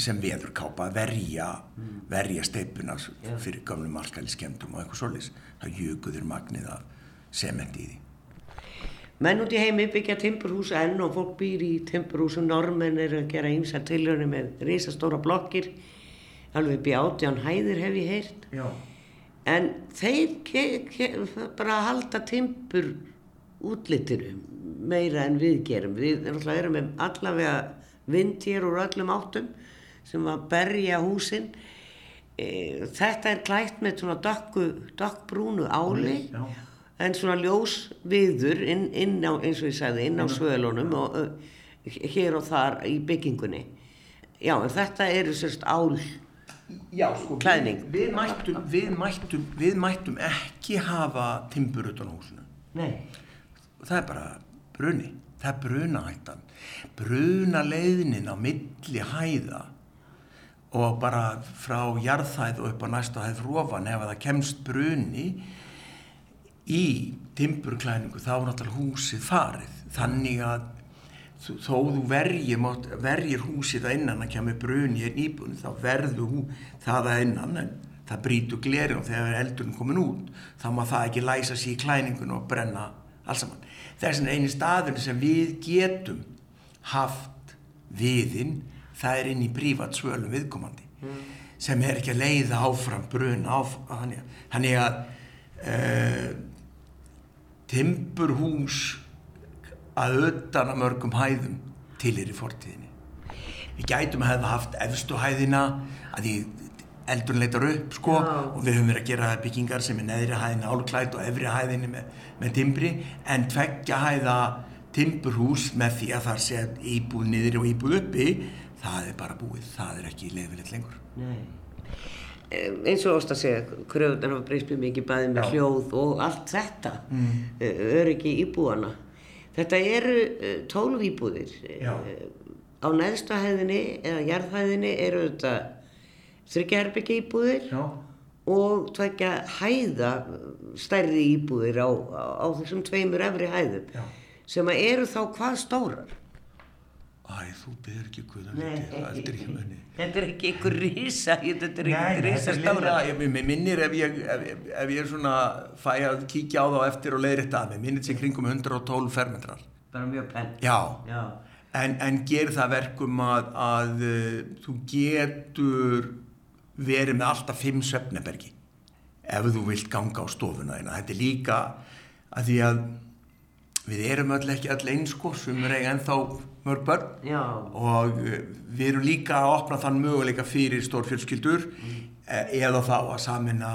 sem veðurkápa verja, verja steipuna fyrir gamlum alkali skemmtum og eitthvað solis. Það jökuður magnið af sementi í því. Menn út í heimi byggja timburhús enn og fólk býr í timburhúsum. Normenn eru að gera ýmsa tilhörni með risastóra blokkir. Alveg bjáttján hæðir hef ég heyrt. Já. En þeir bara halda timbur útlitinu meira en við gerum. Við erum með allavega vind hér úr öllum áttum sem að berja húsin. E, þetta er klætt með svona dökku, dökkbrúnu áli Já. en svona ljós viður inn, inn á, eins og ég sagði, inn á svölunum og uh, hér og þar í byggingunni. Já, þetta eru sérst ál. Já, sko. Við, við, mættum, við, mættum, við mættum ekki hafa timbur utan húsinu. Nei. Það er bara bruni. Það er brunahættan. Bruna leiðnin á milli hæða og bara frá jarðhæð og upp á næstu hæð frófan ef að það kemst bruni í timburklæningu þá er náttúrulega húsið farið. Þannig að þó þú verjir, verjir húsið að innan að kemur bruni í íbúin þá verður hú, það að innan en það brýtur gleri og þegar eldurinn komin út þá má það ekki læsa sér í klæningun og brenna alls saman. Þess vegna eini staður sem við getum haft viðinn það er inn í prívat svölum viðkomandi sem er ekki að leiða áfram bruna áfram, að, þannig að uh, timburhús að utan að mörgum hæðum til er í fortíðinni. Við gætum að hefða haft efstu hæðina að því eldurinn leitar upp sko Já. og við höfum verið að gera byggingar sem er neðri hæðin álklætt og efri hæðinni með, með timbri en tveggja hæða timburhús með því að það sé íbúð niðri og íbúð uppi það er bara búið, það er ekki leifilegt lengur. Nei. Eh, eins og ást að segja, kröfunar hafa breyst mjög mikið bæði með Já. hljóð og allt þetta, mm. öryggi íbúana. Þetta eru uh, tólf íbúðir. Já. Eh, á neðstu hæðinni eða jarðhæðinni eru þetta þryggjaherbyggi íbúðir Já. og tvekja hæða stærri íbúðir á, á, þessum tveimur efri hæðum Já. sem eru þá hvað stórar? Æ, þú byrður ekki guða lítið, það er aldrei í munni. Þetta er ekki einhver rísa, þetta er Nei, rísa þetta stóra. mér minnir ef ég, ef, ef ég er svona fæ að kíkja á þá eftir og leiðrétta að mér, minnir sér kringum 112 fermetrar. Bara mjög penn. Já, Já. en, en ger það verkum að, að uh, þú getur verið með alltaf 5 svefnebergi ef þú vilt ganga á stofuna þína. Þetta er líka að því að við erum öll ekki öll eins sko, sem er eiga ennþá mörg börn Já. og uh, við erum líka að opna þann möguleika fyrir stórfjölskyldur mm. eða þá að samina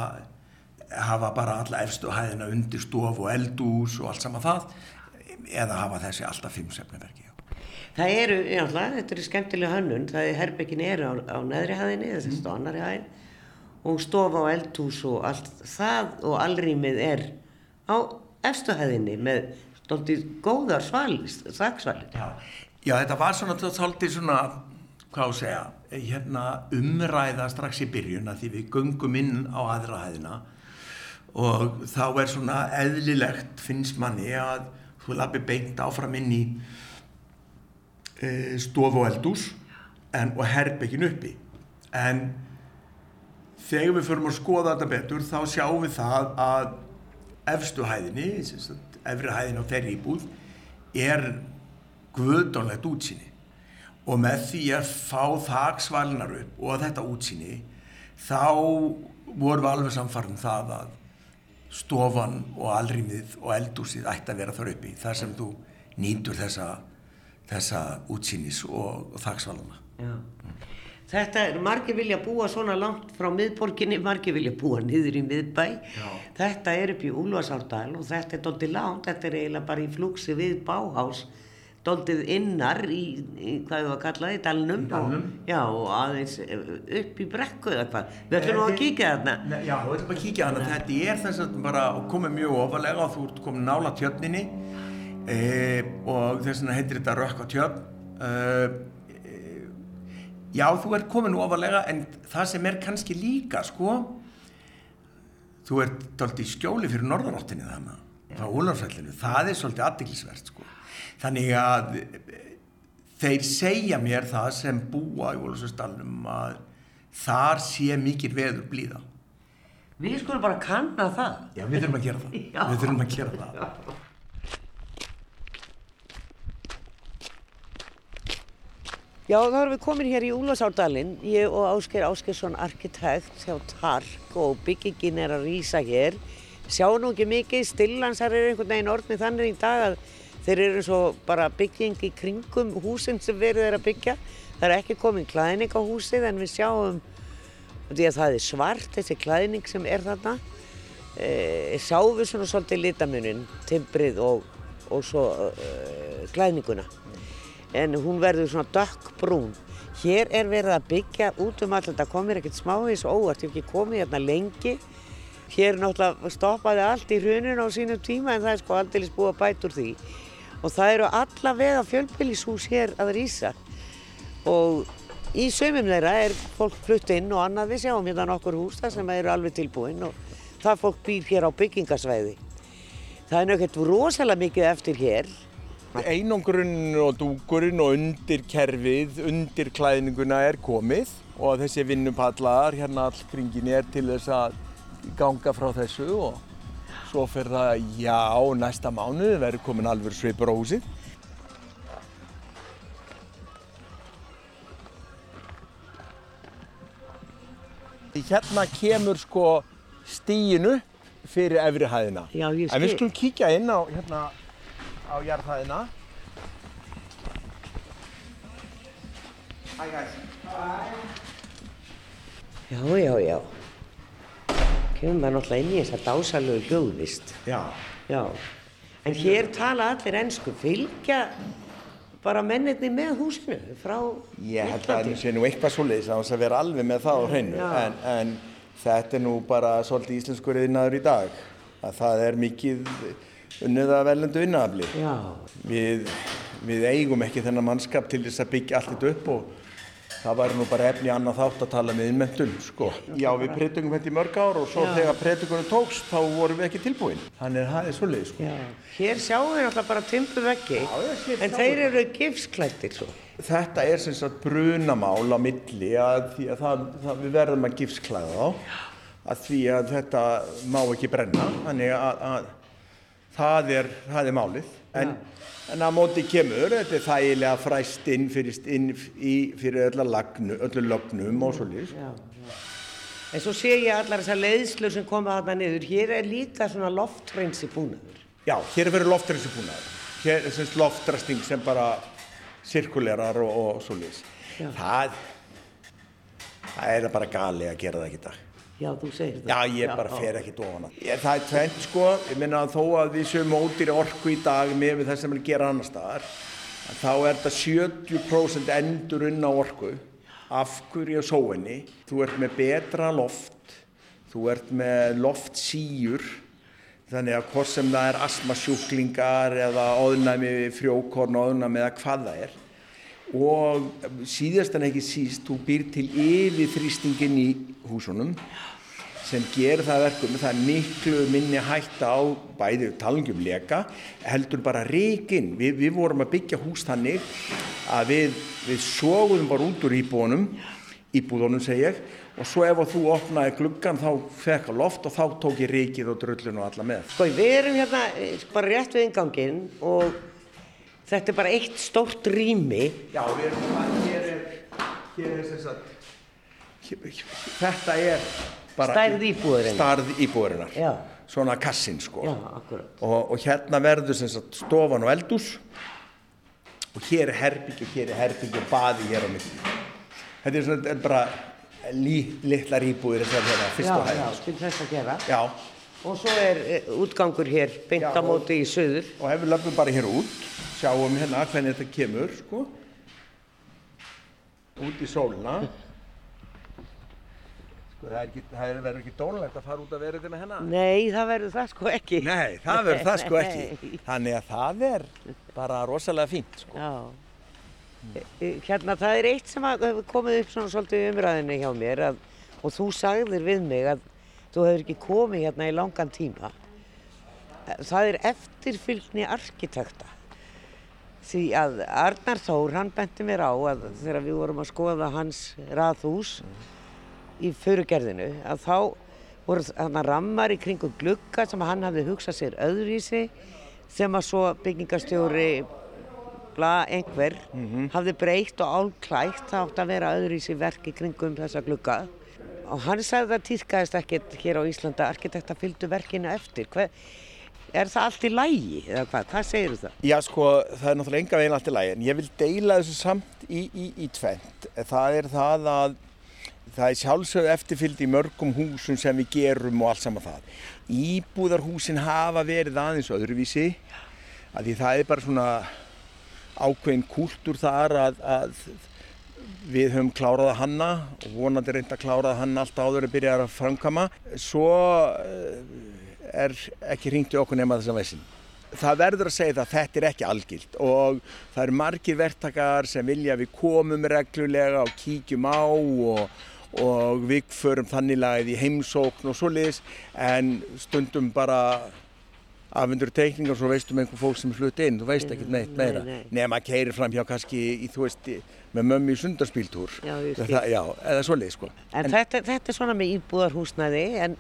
hafa bara alla efstu hæðina undir stof og eldús og allt saman það eða hafa þessi alltaf fimm sefnaverki Það eru, já, þetta eru skemmtilega hönnun, það er herbygginni eru á, á neðri hæðinni, þess að á annari hæðin og stofa og eldhús og allt það og allrýmið er á efstu hæðinni með stoltið góðar svalir, þaksvalir. Já. Já, þetta var svona svolítið svona, hvað að segja, hérna umræða strax í byrjun að því við göngum inn á aðra hæðina og þá er svona eðlilegt finnst manni að þú lappi beint áfram inn í stof og eldús en, og herbyggin uppi. En þegar við förum að skoða þetta betur þá sjáum við það að efstu hæðinni, sem sagt, efri hæðin á þeirri íbúð er guðdónlegt útsýni og með því að fá þaksvalinar upp og þetta útsýni þá vorum við alveg samfarn það að stofan og alrýmið og eldúsið ætti að vera þar uppi þar sem þú nýtur þessa, þessa útsýnis og, þaksvalana. Þetta er, margir vilja búa svona langt frá miðborginni, margir vilja búa niður í miðbæ. Já. Þetta er upp í Úlfarsárdal og þetta er doldið langt, þetta er eiginlega bara í flúksi við báhás, doldið innar í, í hvað við að kalla í dalnum. Dalnum. Já, og aðeins eh, upp í brekku eða hvað. Við ætlum að kíkja þarna. Nei, Já, þú ætlum að kíkja hana. Þetta er þess að bara komið mjög ofalega og þú ert komin nála tjörninni e, og þess vegna heitir þetta rökk á tjörn. E, e, já, þú ert komin ofalega en það sem er kannski líka, sko, þú ert dálítið í skjóli fyrir norðaráttinni þannig Úlfarsfellinu. Það er svolítið aðdeglisvert, sko. Þannig að þeir segja mér það sem búa í Ólusustallum að þar sé mikið veður blíða. Við skulum bara kanna það. Já, við þurfum að gera það. (laughs) Já. Við þurfum að gera það. Já, þá erum við komin hér í Úlasárdalinn, ég og Ásker Áskersson arkitekt hjá Tark og byggingin er að rýsa hér. Sjá nú ekki mikið, stillansar eru einhvern veginn orðnið þannig í dag að þeir eru svo bara bygging í kringum húsin sem verið er að byggja. Það er ekki komin klæðning á húsið en við sjáum, því að það er svart, þessi klæðning sem er þarna, e, sjáum við svona svolítið litamunin, timbrið og, og svo e, klæðninguna en hún verður svona dökkbrún. Hér er verið að byggja út um allt, þetta komir ekkert smávís óvart, ég hef ekki komið hérna lengi. Hér náttúrulega stoppaði allt í hruninu á sínum tíma en það er sko aldrei búið að bæta úr því. Og það eru allavega fjölbýlishús hér að rýsa. Og í sömum þeirra er fólk flutt inn og annað við sjáum hérna nokkur hús það sem eru alveg tilbúin og það fólk býr hér á byggingasvæði. Það er náttúrulega rosalega mikið eftir hér Einangrun og dúkurinn og undir kerfið, undir klæðninguna er komið og þessi vinnupallar hérna all kringinni er til þess að ganga frá þessu og svo fyrir það, já, næsta mánuð verður komin alveg svipur á húsið. Hérna kemur sko stíinu fyrir efri hæðina. Já, ég En við skil. skulum kíkja inn á, hérna, á jarðhæðina. Hi guys. Já, já, já. Kemur maður náttúrulega inn í þessa dásalögu hljóðvist. Já. Já. En hér tala allir ennsku. Fylgja bara mennirni með húsinu frá Ég held að það sé nú eitthvað svoleiðis að hans að vera alveg með það á hreinu. En, en þetta er nú bara svolítið íslenskur yðnaður í dag. Að það er mikið unnið að velendu innafli. Já. Við, við eigum ekki þennan mannskap til þess að byggja allt þetta upp og það væri nú bara efni annað þátt að tala með innmentun, sko. Já, við predungum þetta í mörg ár og svo Já. þegar predugunum tókst þá vorum við ekki tilbúin. Þannig að það er svoleiðis, sko. Já. Hér sjáum við náttúrulega bara timpu veggi. En þeir eru gifsklættir svo. Þetta er sem sagt brunamál á milli að því að það, það, við verðum að gifsklæða þá að því að þetta má ekki brenna þannig að, að það, er, það er málið en, en að móti kemur þetta er þægilega fræst inn fyrir, inn í, fyrir öllu, lagnu, öllu lögnum og svolítið Já. En svo sé ég allar þessar leiðslur sem koma þarna niður. Hér er líka svona lofthreinsi búnaður. Já, hér er verið loftræsing búnaður. Hér er semst loftræsting sem bara sirkulerar og, og svolítið. Já. Það, það er bara gali að gera það ekki dag. Já, þú segir það. Já, ég bara fer að. Ég, það er tvent sko, ég minna að þó að við séum ódýri orku í dag með við það sem er að gera annar staðar, að þá er þetta 70% endur unna orku, af hverju sóinni, þú ert með betra loft, þú ert með loftsíur, þannig að hvort sem það er asmasjúklingar eða óðnæmi frjókorn, óðnæmi eða hvað það er, og síðast en ekki síst, þú býr til yfirþrýstingin í húsunum sem gerir það að verkum, það er miklu minni hætta á bæði talangjum leka, heldur bara reikinn. Vi, við vorum að byggja hús þannig að við, við sóguðum bara út úr íbúðunum, íbúðunum segi ég, og svo ef þú opnaði gluggan þá fekk að loft og þá tók ég reikið og drullun og alla með. Sko, við erum hérna eh, bara rétt við inganginn og þetta er bara eitt stórt rými. Já, við erum að, hér er, hér er sem sagt, hér, hér, þetta er. Stærð íbúðarinnar. Stærð íbúðarinnar. Já. Svona kassin, sko. Já. Og, og hérna verður sem sagt stofan og eldús og hér er herbyggju, hér er herbyggju og baði hér á milli. Þetta er svona er bara lí, litlar íbúðir þessar hérna, fyrst og hægast. Og svo er eh, útgangur hér, beint Já, á móti í söður. og ef við löpum bara hér út, sjáum hérna hvernig þetta kemur, sko, út í sólina. Sko, það, er ekki, það er- verður ekki dónulegt að fara út að verðina hérna. Nei, það verður það sko ekki. Nei, það verður það sko ekki. Þannig að það er bara rosalega fínt, sko. Já. E- Hérna, það er eitt sem hefur komið upp svona svolítið umræðinni hjá mér að, og þú sagðir við mig að þú hefur ekki komið hérna í langan tíma. Það er eftirfylgni arkitekta. því að Arnar Þór, hann benti mér á að þegar við vorum að skoða hans raðhús í fyrirgerðinu, að þá voru þarna rammar í kringum glugga sem hann hafði hugsað sér öðruvísi sem að svo byggingastjóri bla einhver hafði breytt og álklætt það átt að vera öðruvísi verk í kringum þessa glugga og hann sagði að það týrkaðist ekkert hér á Íslanda arkitekta fylgdu verkinu eftir Hver, er það allt í lægi eða hvað, hvað segir það? Já sko, það er náttúrulega enga veginn allt í lagi en ég vil deila þessu samt í, í, í tvent. Það er það að það er sjálfsögðu eftirfylgd í mörgum húsum sem við gerum og allt saman það. Íbúðarhúsin hafa verið aðeins öðruvísi að því það er bara svona ákveðin kúltúr þar að, að við höfum klárað að hanna og vonandi reynd að klárað að hanna allt áður að byrja að framkama. Svo eh, er ekki hringt í okkur nema þess að vesin. Það verður að segja það að þetta er ekki algilt og það eru margir verktakar sem vilja að við komum reglulega og kíkjum á og, og við förum þannig lagið í heimsókn og svoleiðis en stundum bara afhendur teikningar og svo veistum einhver fólk sem er flutt inn, þú veist ekkert neitt meira. Nei, nei. nema að keiri fram hjá kannski í, þú veist, með mömmu í sundarspíltúr. Já, það, já, eða svoleiðis sko. En, þetta, þetta er svona með íbúðarhúsnæði en,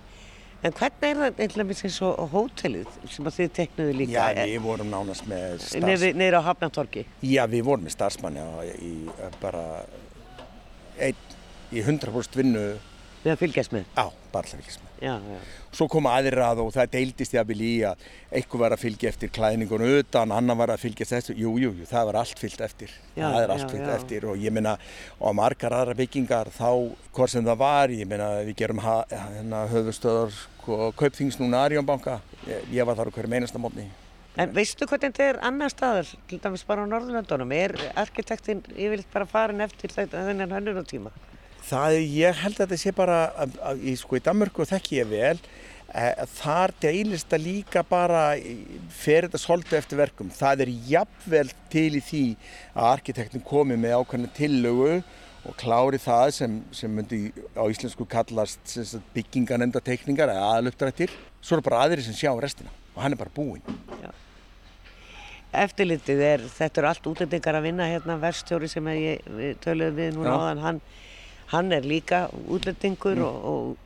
en hvernig er það eitthvað eins og hótelið sem að þið teknuðu líka? Já, við vorum nánast með starfs... neyri, neyri á Hafnartorgi? Já, við vorum með starfsmanni á- í bara einn í 100% vinnu Við að fylgjast með? á barðlavíkismenn. Já, já. Svo kom aðrir að og það deildist jafnvel í að einhver var að fylgja eftir klæðningunum utan, annar var að fylgja þessu. Jú, jú, jú, það var allt fyllt eftir. Já, það er allt fyllt eftir og ég meina, og margar aðra byggingar þá, hvort sem það var, ég meina, við gerum hérna, höfustöðar og kaupþings núna Arjónbanka. Ég, ég var þar á hverju meinasta mótni. En veistu hvernig þetta er annar staðar, til dæmis bara á Norðurlandunum? Er arkitektin yfirleitt bara farin eftir þennan hönnunatíma? Það, ég held að þetta sé bara, að, að, í, sko í Danmörku þekki ég vel, e, þar deilist það líka bara, fer þetta svolítið eftir verkum. Það er jafnvel til í því að arkitektin komi með ákveðna tillögu og klári það sem, sem myndi á íslensku kallast sem sagt, bygginganemnda teikningar eða aðaluptrættir. Svo eru bara aðrir sem sjá restina og hann er bara búinn. Eftirlitið er, þetta eru allt útlendingar að vinna hérna, verstjóri sem ég, við töluðum við núna áðan, hann, hann er líka útlendingur Mm. og, og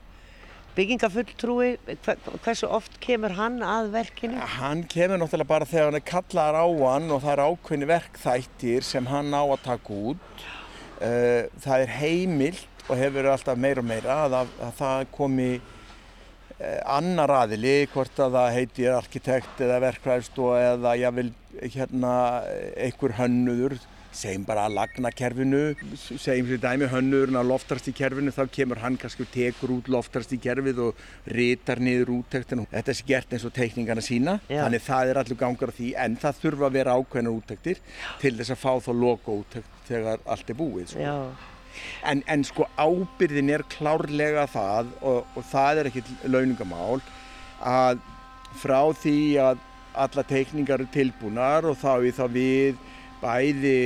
byggingafulltrúi, hver, hversu oft kemur hann að verkinu? Hann kemur náttúrulega bara þegar hann er kallar á hann og það er ákveðni verkþættir sem hann á að taka út. Eh, Það er heimilt og hefur verið alltaf meira og meira að, að, að það komi eh, annar aðili, hvort að það heitir arkitekt eða verkvæðstof eða jável hérna einhver hönnuður, segjum bara að lagna kerfinu, segjum sér dæmi hönnuðurinn að loftrast í kerfinu, þá kemur hann kannski og tekur út loftrast í kerfið og ritar niður úttektinu. Þetta sé gert eins og teikningana sína, Já. þannig það er allur gangar á því, en það þurfa að vera ákveðnar úttektir til þess að fá þá logo úttekt þegar allt er búið. Sko. Já, En, en sko ábyrðin er klárlega það og, og það er ekkit launungamál að frá því að alla teikningar eru tilbúnar og þá við þá við bæði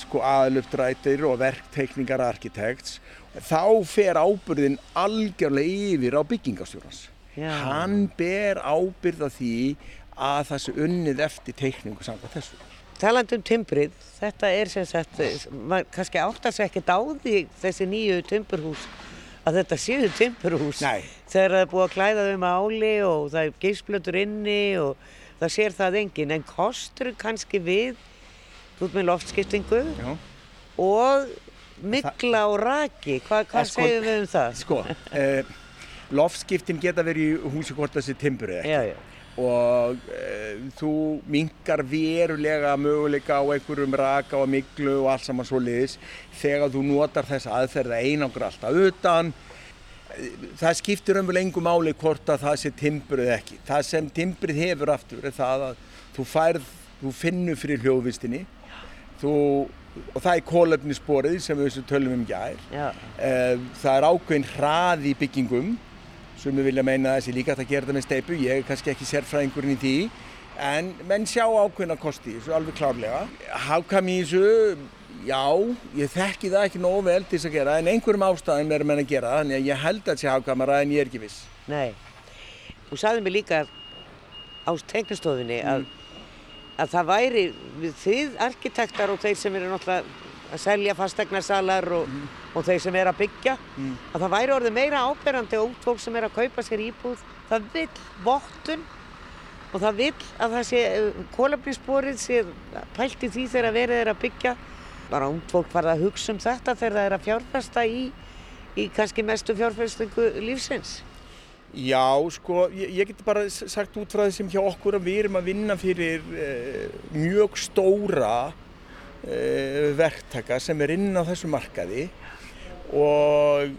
sko aðluftrættir og verkteikningar arkitekts þá fer ábyrðin algjörlega yfir á byggingastjórnans. Hann ber ábyrð á því að það sé unnið eftir teikningu samkvæmt þessu. talandi um timbrið, þetta er sem sagt, maður kannski áttar sig ekkert á því þessi nýju timburhús að þetta séu timburhús Nei. þegar það er búið að klæða þau með áli og það er geisplötur inni og það sér það enginn en kostur kannski við út með loftskiptingu Já. og mikla og raki, Hva, hvað Eh, sko- segjum við um það? Sko, eh, loftskiptin geta verið í húsi hvort þessi timbur eða ekki. Já, já, Og eh, þú minkar verulega möguleika á einhverjum raka og miklu og allt saman svo liðis þegar þú notar þessa aðferð að einangra alltaf utan. Eh, Það skiptir umvel engu máli hvort að það sé timbur eða ekki. Það sem timbrið hefur aftur er það að þú færð, þú finnur fyrir hljóðvistinni þú, og það er kólefnissporið sem við þessu tölum um gær. Eh, Það er ákveðin hrað í byggingum sem við vilja meina að þessi líka að gera þetta með steipu. Ég er kannski ekki sérfræðingurinn í því en menn sjá ákveðina kosti í þessu alveg klárlega. Hákam í þessu, já, ég þekki það ekki nógu vel til þess að gera en einhverjum ástæðum er menn að gera það en ég held að þessi hákamara en ég er ekki viss. nei. Þú sagði mér líka á teiknistofinni að, að það væri þið arkitektar og þeir sem eru náttúrulega að selja fastegnasalar og, og þeir sem eru að byggja að það væri orðið meira áberandi og fólk sem er að kaupa sér íbúð það vil vottun og það vil að það sé kólefnisborið sé pælt í því þegar verið er að byggja. Bara út fólk farið að hugsa um þetta þegar það er að fjárfesta í, í kannski mestu fjárfestingu lífsins Já, sko, ég, ég get bara sagt út frá þessum hjá okkur að við erum að vinna fyrir eh, mjög stóra eh, verktaka sem er inn á þessu markaði og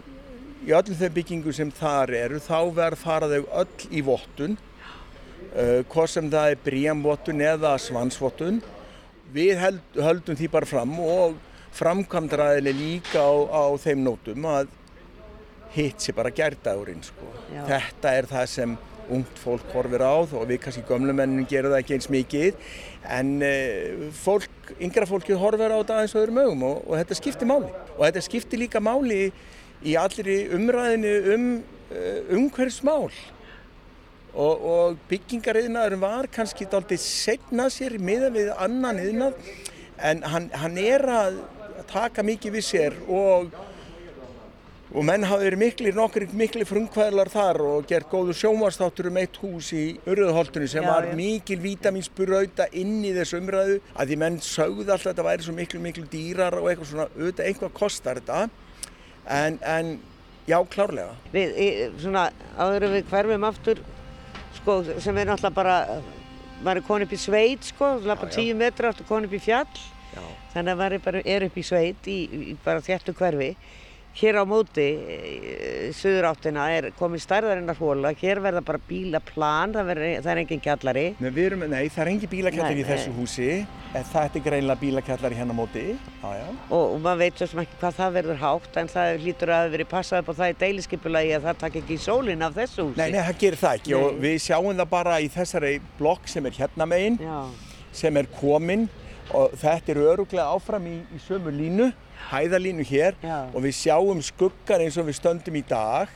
í öllum þeim byggingum sem þar eru þá verð fara þau öll í vottun uh, hvort sem það er bríamvottun eða svansvottun. Við held, höldum því bara fram og framkvæmdaraðileg líka á, á þeim nótum að hitt sé bara gærdagurinn sko. Þetta er það sem ungt fólk horfir á og við kannski gömlu mennin gerum það ekki eins mikið. En uh, fólk, yngra fólkið horfir á þetta aðeins öðrum augum og, og þetta skiptir máli. Og þetta skiptir líka máli í allri umræðinu um uh, umhverfsmál og, og byggingariðnaðurinn var kannski dálítið setna sér miða við annan iðnað en hann, hann er að taka mikið við sér og og menn hafa verið miklir, nokkur miklir frumkvæðlar þar og gert góðu sjónvastáttur um eitt hús í Urðuholtunni sem Já, var já. mikil vítamínsburauta inn í þessu umræðu að því menn sögðu alltaf að þetta væri svo miklu miklu dýrar og eitthvað svona, auðvitað eitthvað kostar þetta. En, en já klárlega. Við, í, svona, áður við hverfum aftur sko, sem er náttúrulega bara maður er konið upp í sveit sko, lappa tíu metra aftur konið upp í fjall. Já. þannig að maður er, bara, er upp í sveit í, í bara þéttu hverfi hér á móti e, suður áttina er komið stærðarinnar hóla hér verða bara bílaplan það, verður, það er engin kjallari. Nei, erum, nei, það er engi bílakjallar Nei, í þessu húsi. En það er greinlega bílakjallar hérna á móti. Já, já. og, og maður veit svo sem ekki hvað það verður hátt en það hlýtur að verið passað upp á það í deiliskypulagi að það takk ekki í sólinn af þessu húsi. Nei, nei, það gerir það ekki. Og við sjáum það bara í þessari blokk sem er hérna megin Já, sem er komin. Og þetta er öruglega áfram í, í sömu línu, hæðalínu hér Já. og við sjáum skuggan eins og við stöndum í dag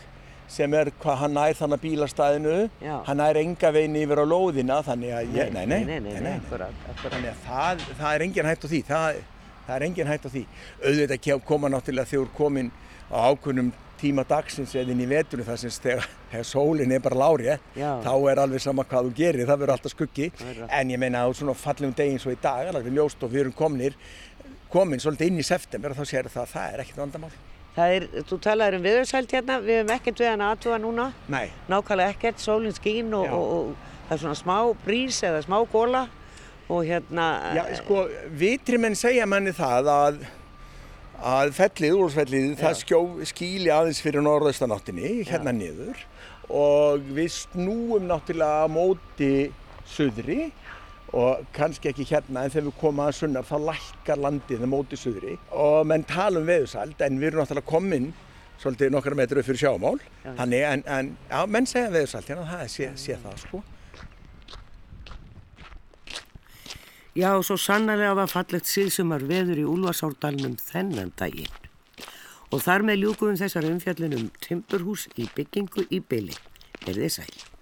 sem er hvað hann nær þannig bílastæðinu, Já. hann nær enga veginn yfir á lóðina þannig að ég, nei, nei, nei, nei, nei, akkurat, akkurat. Þannig að það, það er engin hætt á því, það, það er engin hætt á því. Auðvitað koma náttúrulega er komin á ákveðnum tíma dagsins eða inn í veturinn þar sem þegar, sólinn er bara lárið, Já. þá er alveg sama hvað þú gerir, það verður alltaf skuggi. En ég meina á svona fallegum degi eins og í dag, alveg ljóst og við erum kominir, komin svolítið inn í september og þá sér það að það er ekkert vandamál. Það er, þú talaður um viðursælt hérna, við hefum ekkert við hann aðtuga núna, Nei, nákvæmlega ekkert, sólinn skín og, Já. og, og það er svona smá brís eða smá góla og hérna, já sko, vitri menn segja manni það að að fellið, úrfellið, það skjó, skýli aðeins fyrir norðaustanáttinni, hérna niður. Og við snúum náttúrulega á móti suðri og kannski ekki hérna en þegar við komum að sunnar þá lækkar landið á móti suðri og menn tala um veðusald en við erum náttúrulega komin svolítið nokkra metru upp fyrir sjámál þannig en, en já, menn segja veðusald hérna, það sé, sé það sko Já, svo sannarlega var fallegt síðsumar veður í Úlfarsárdalnum þennan daginn. Og þar með ljúkum við þessar umfjallin um timburhús í byggingu í byli. Er þið sæl?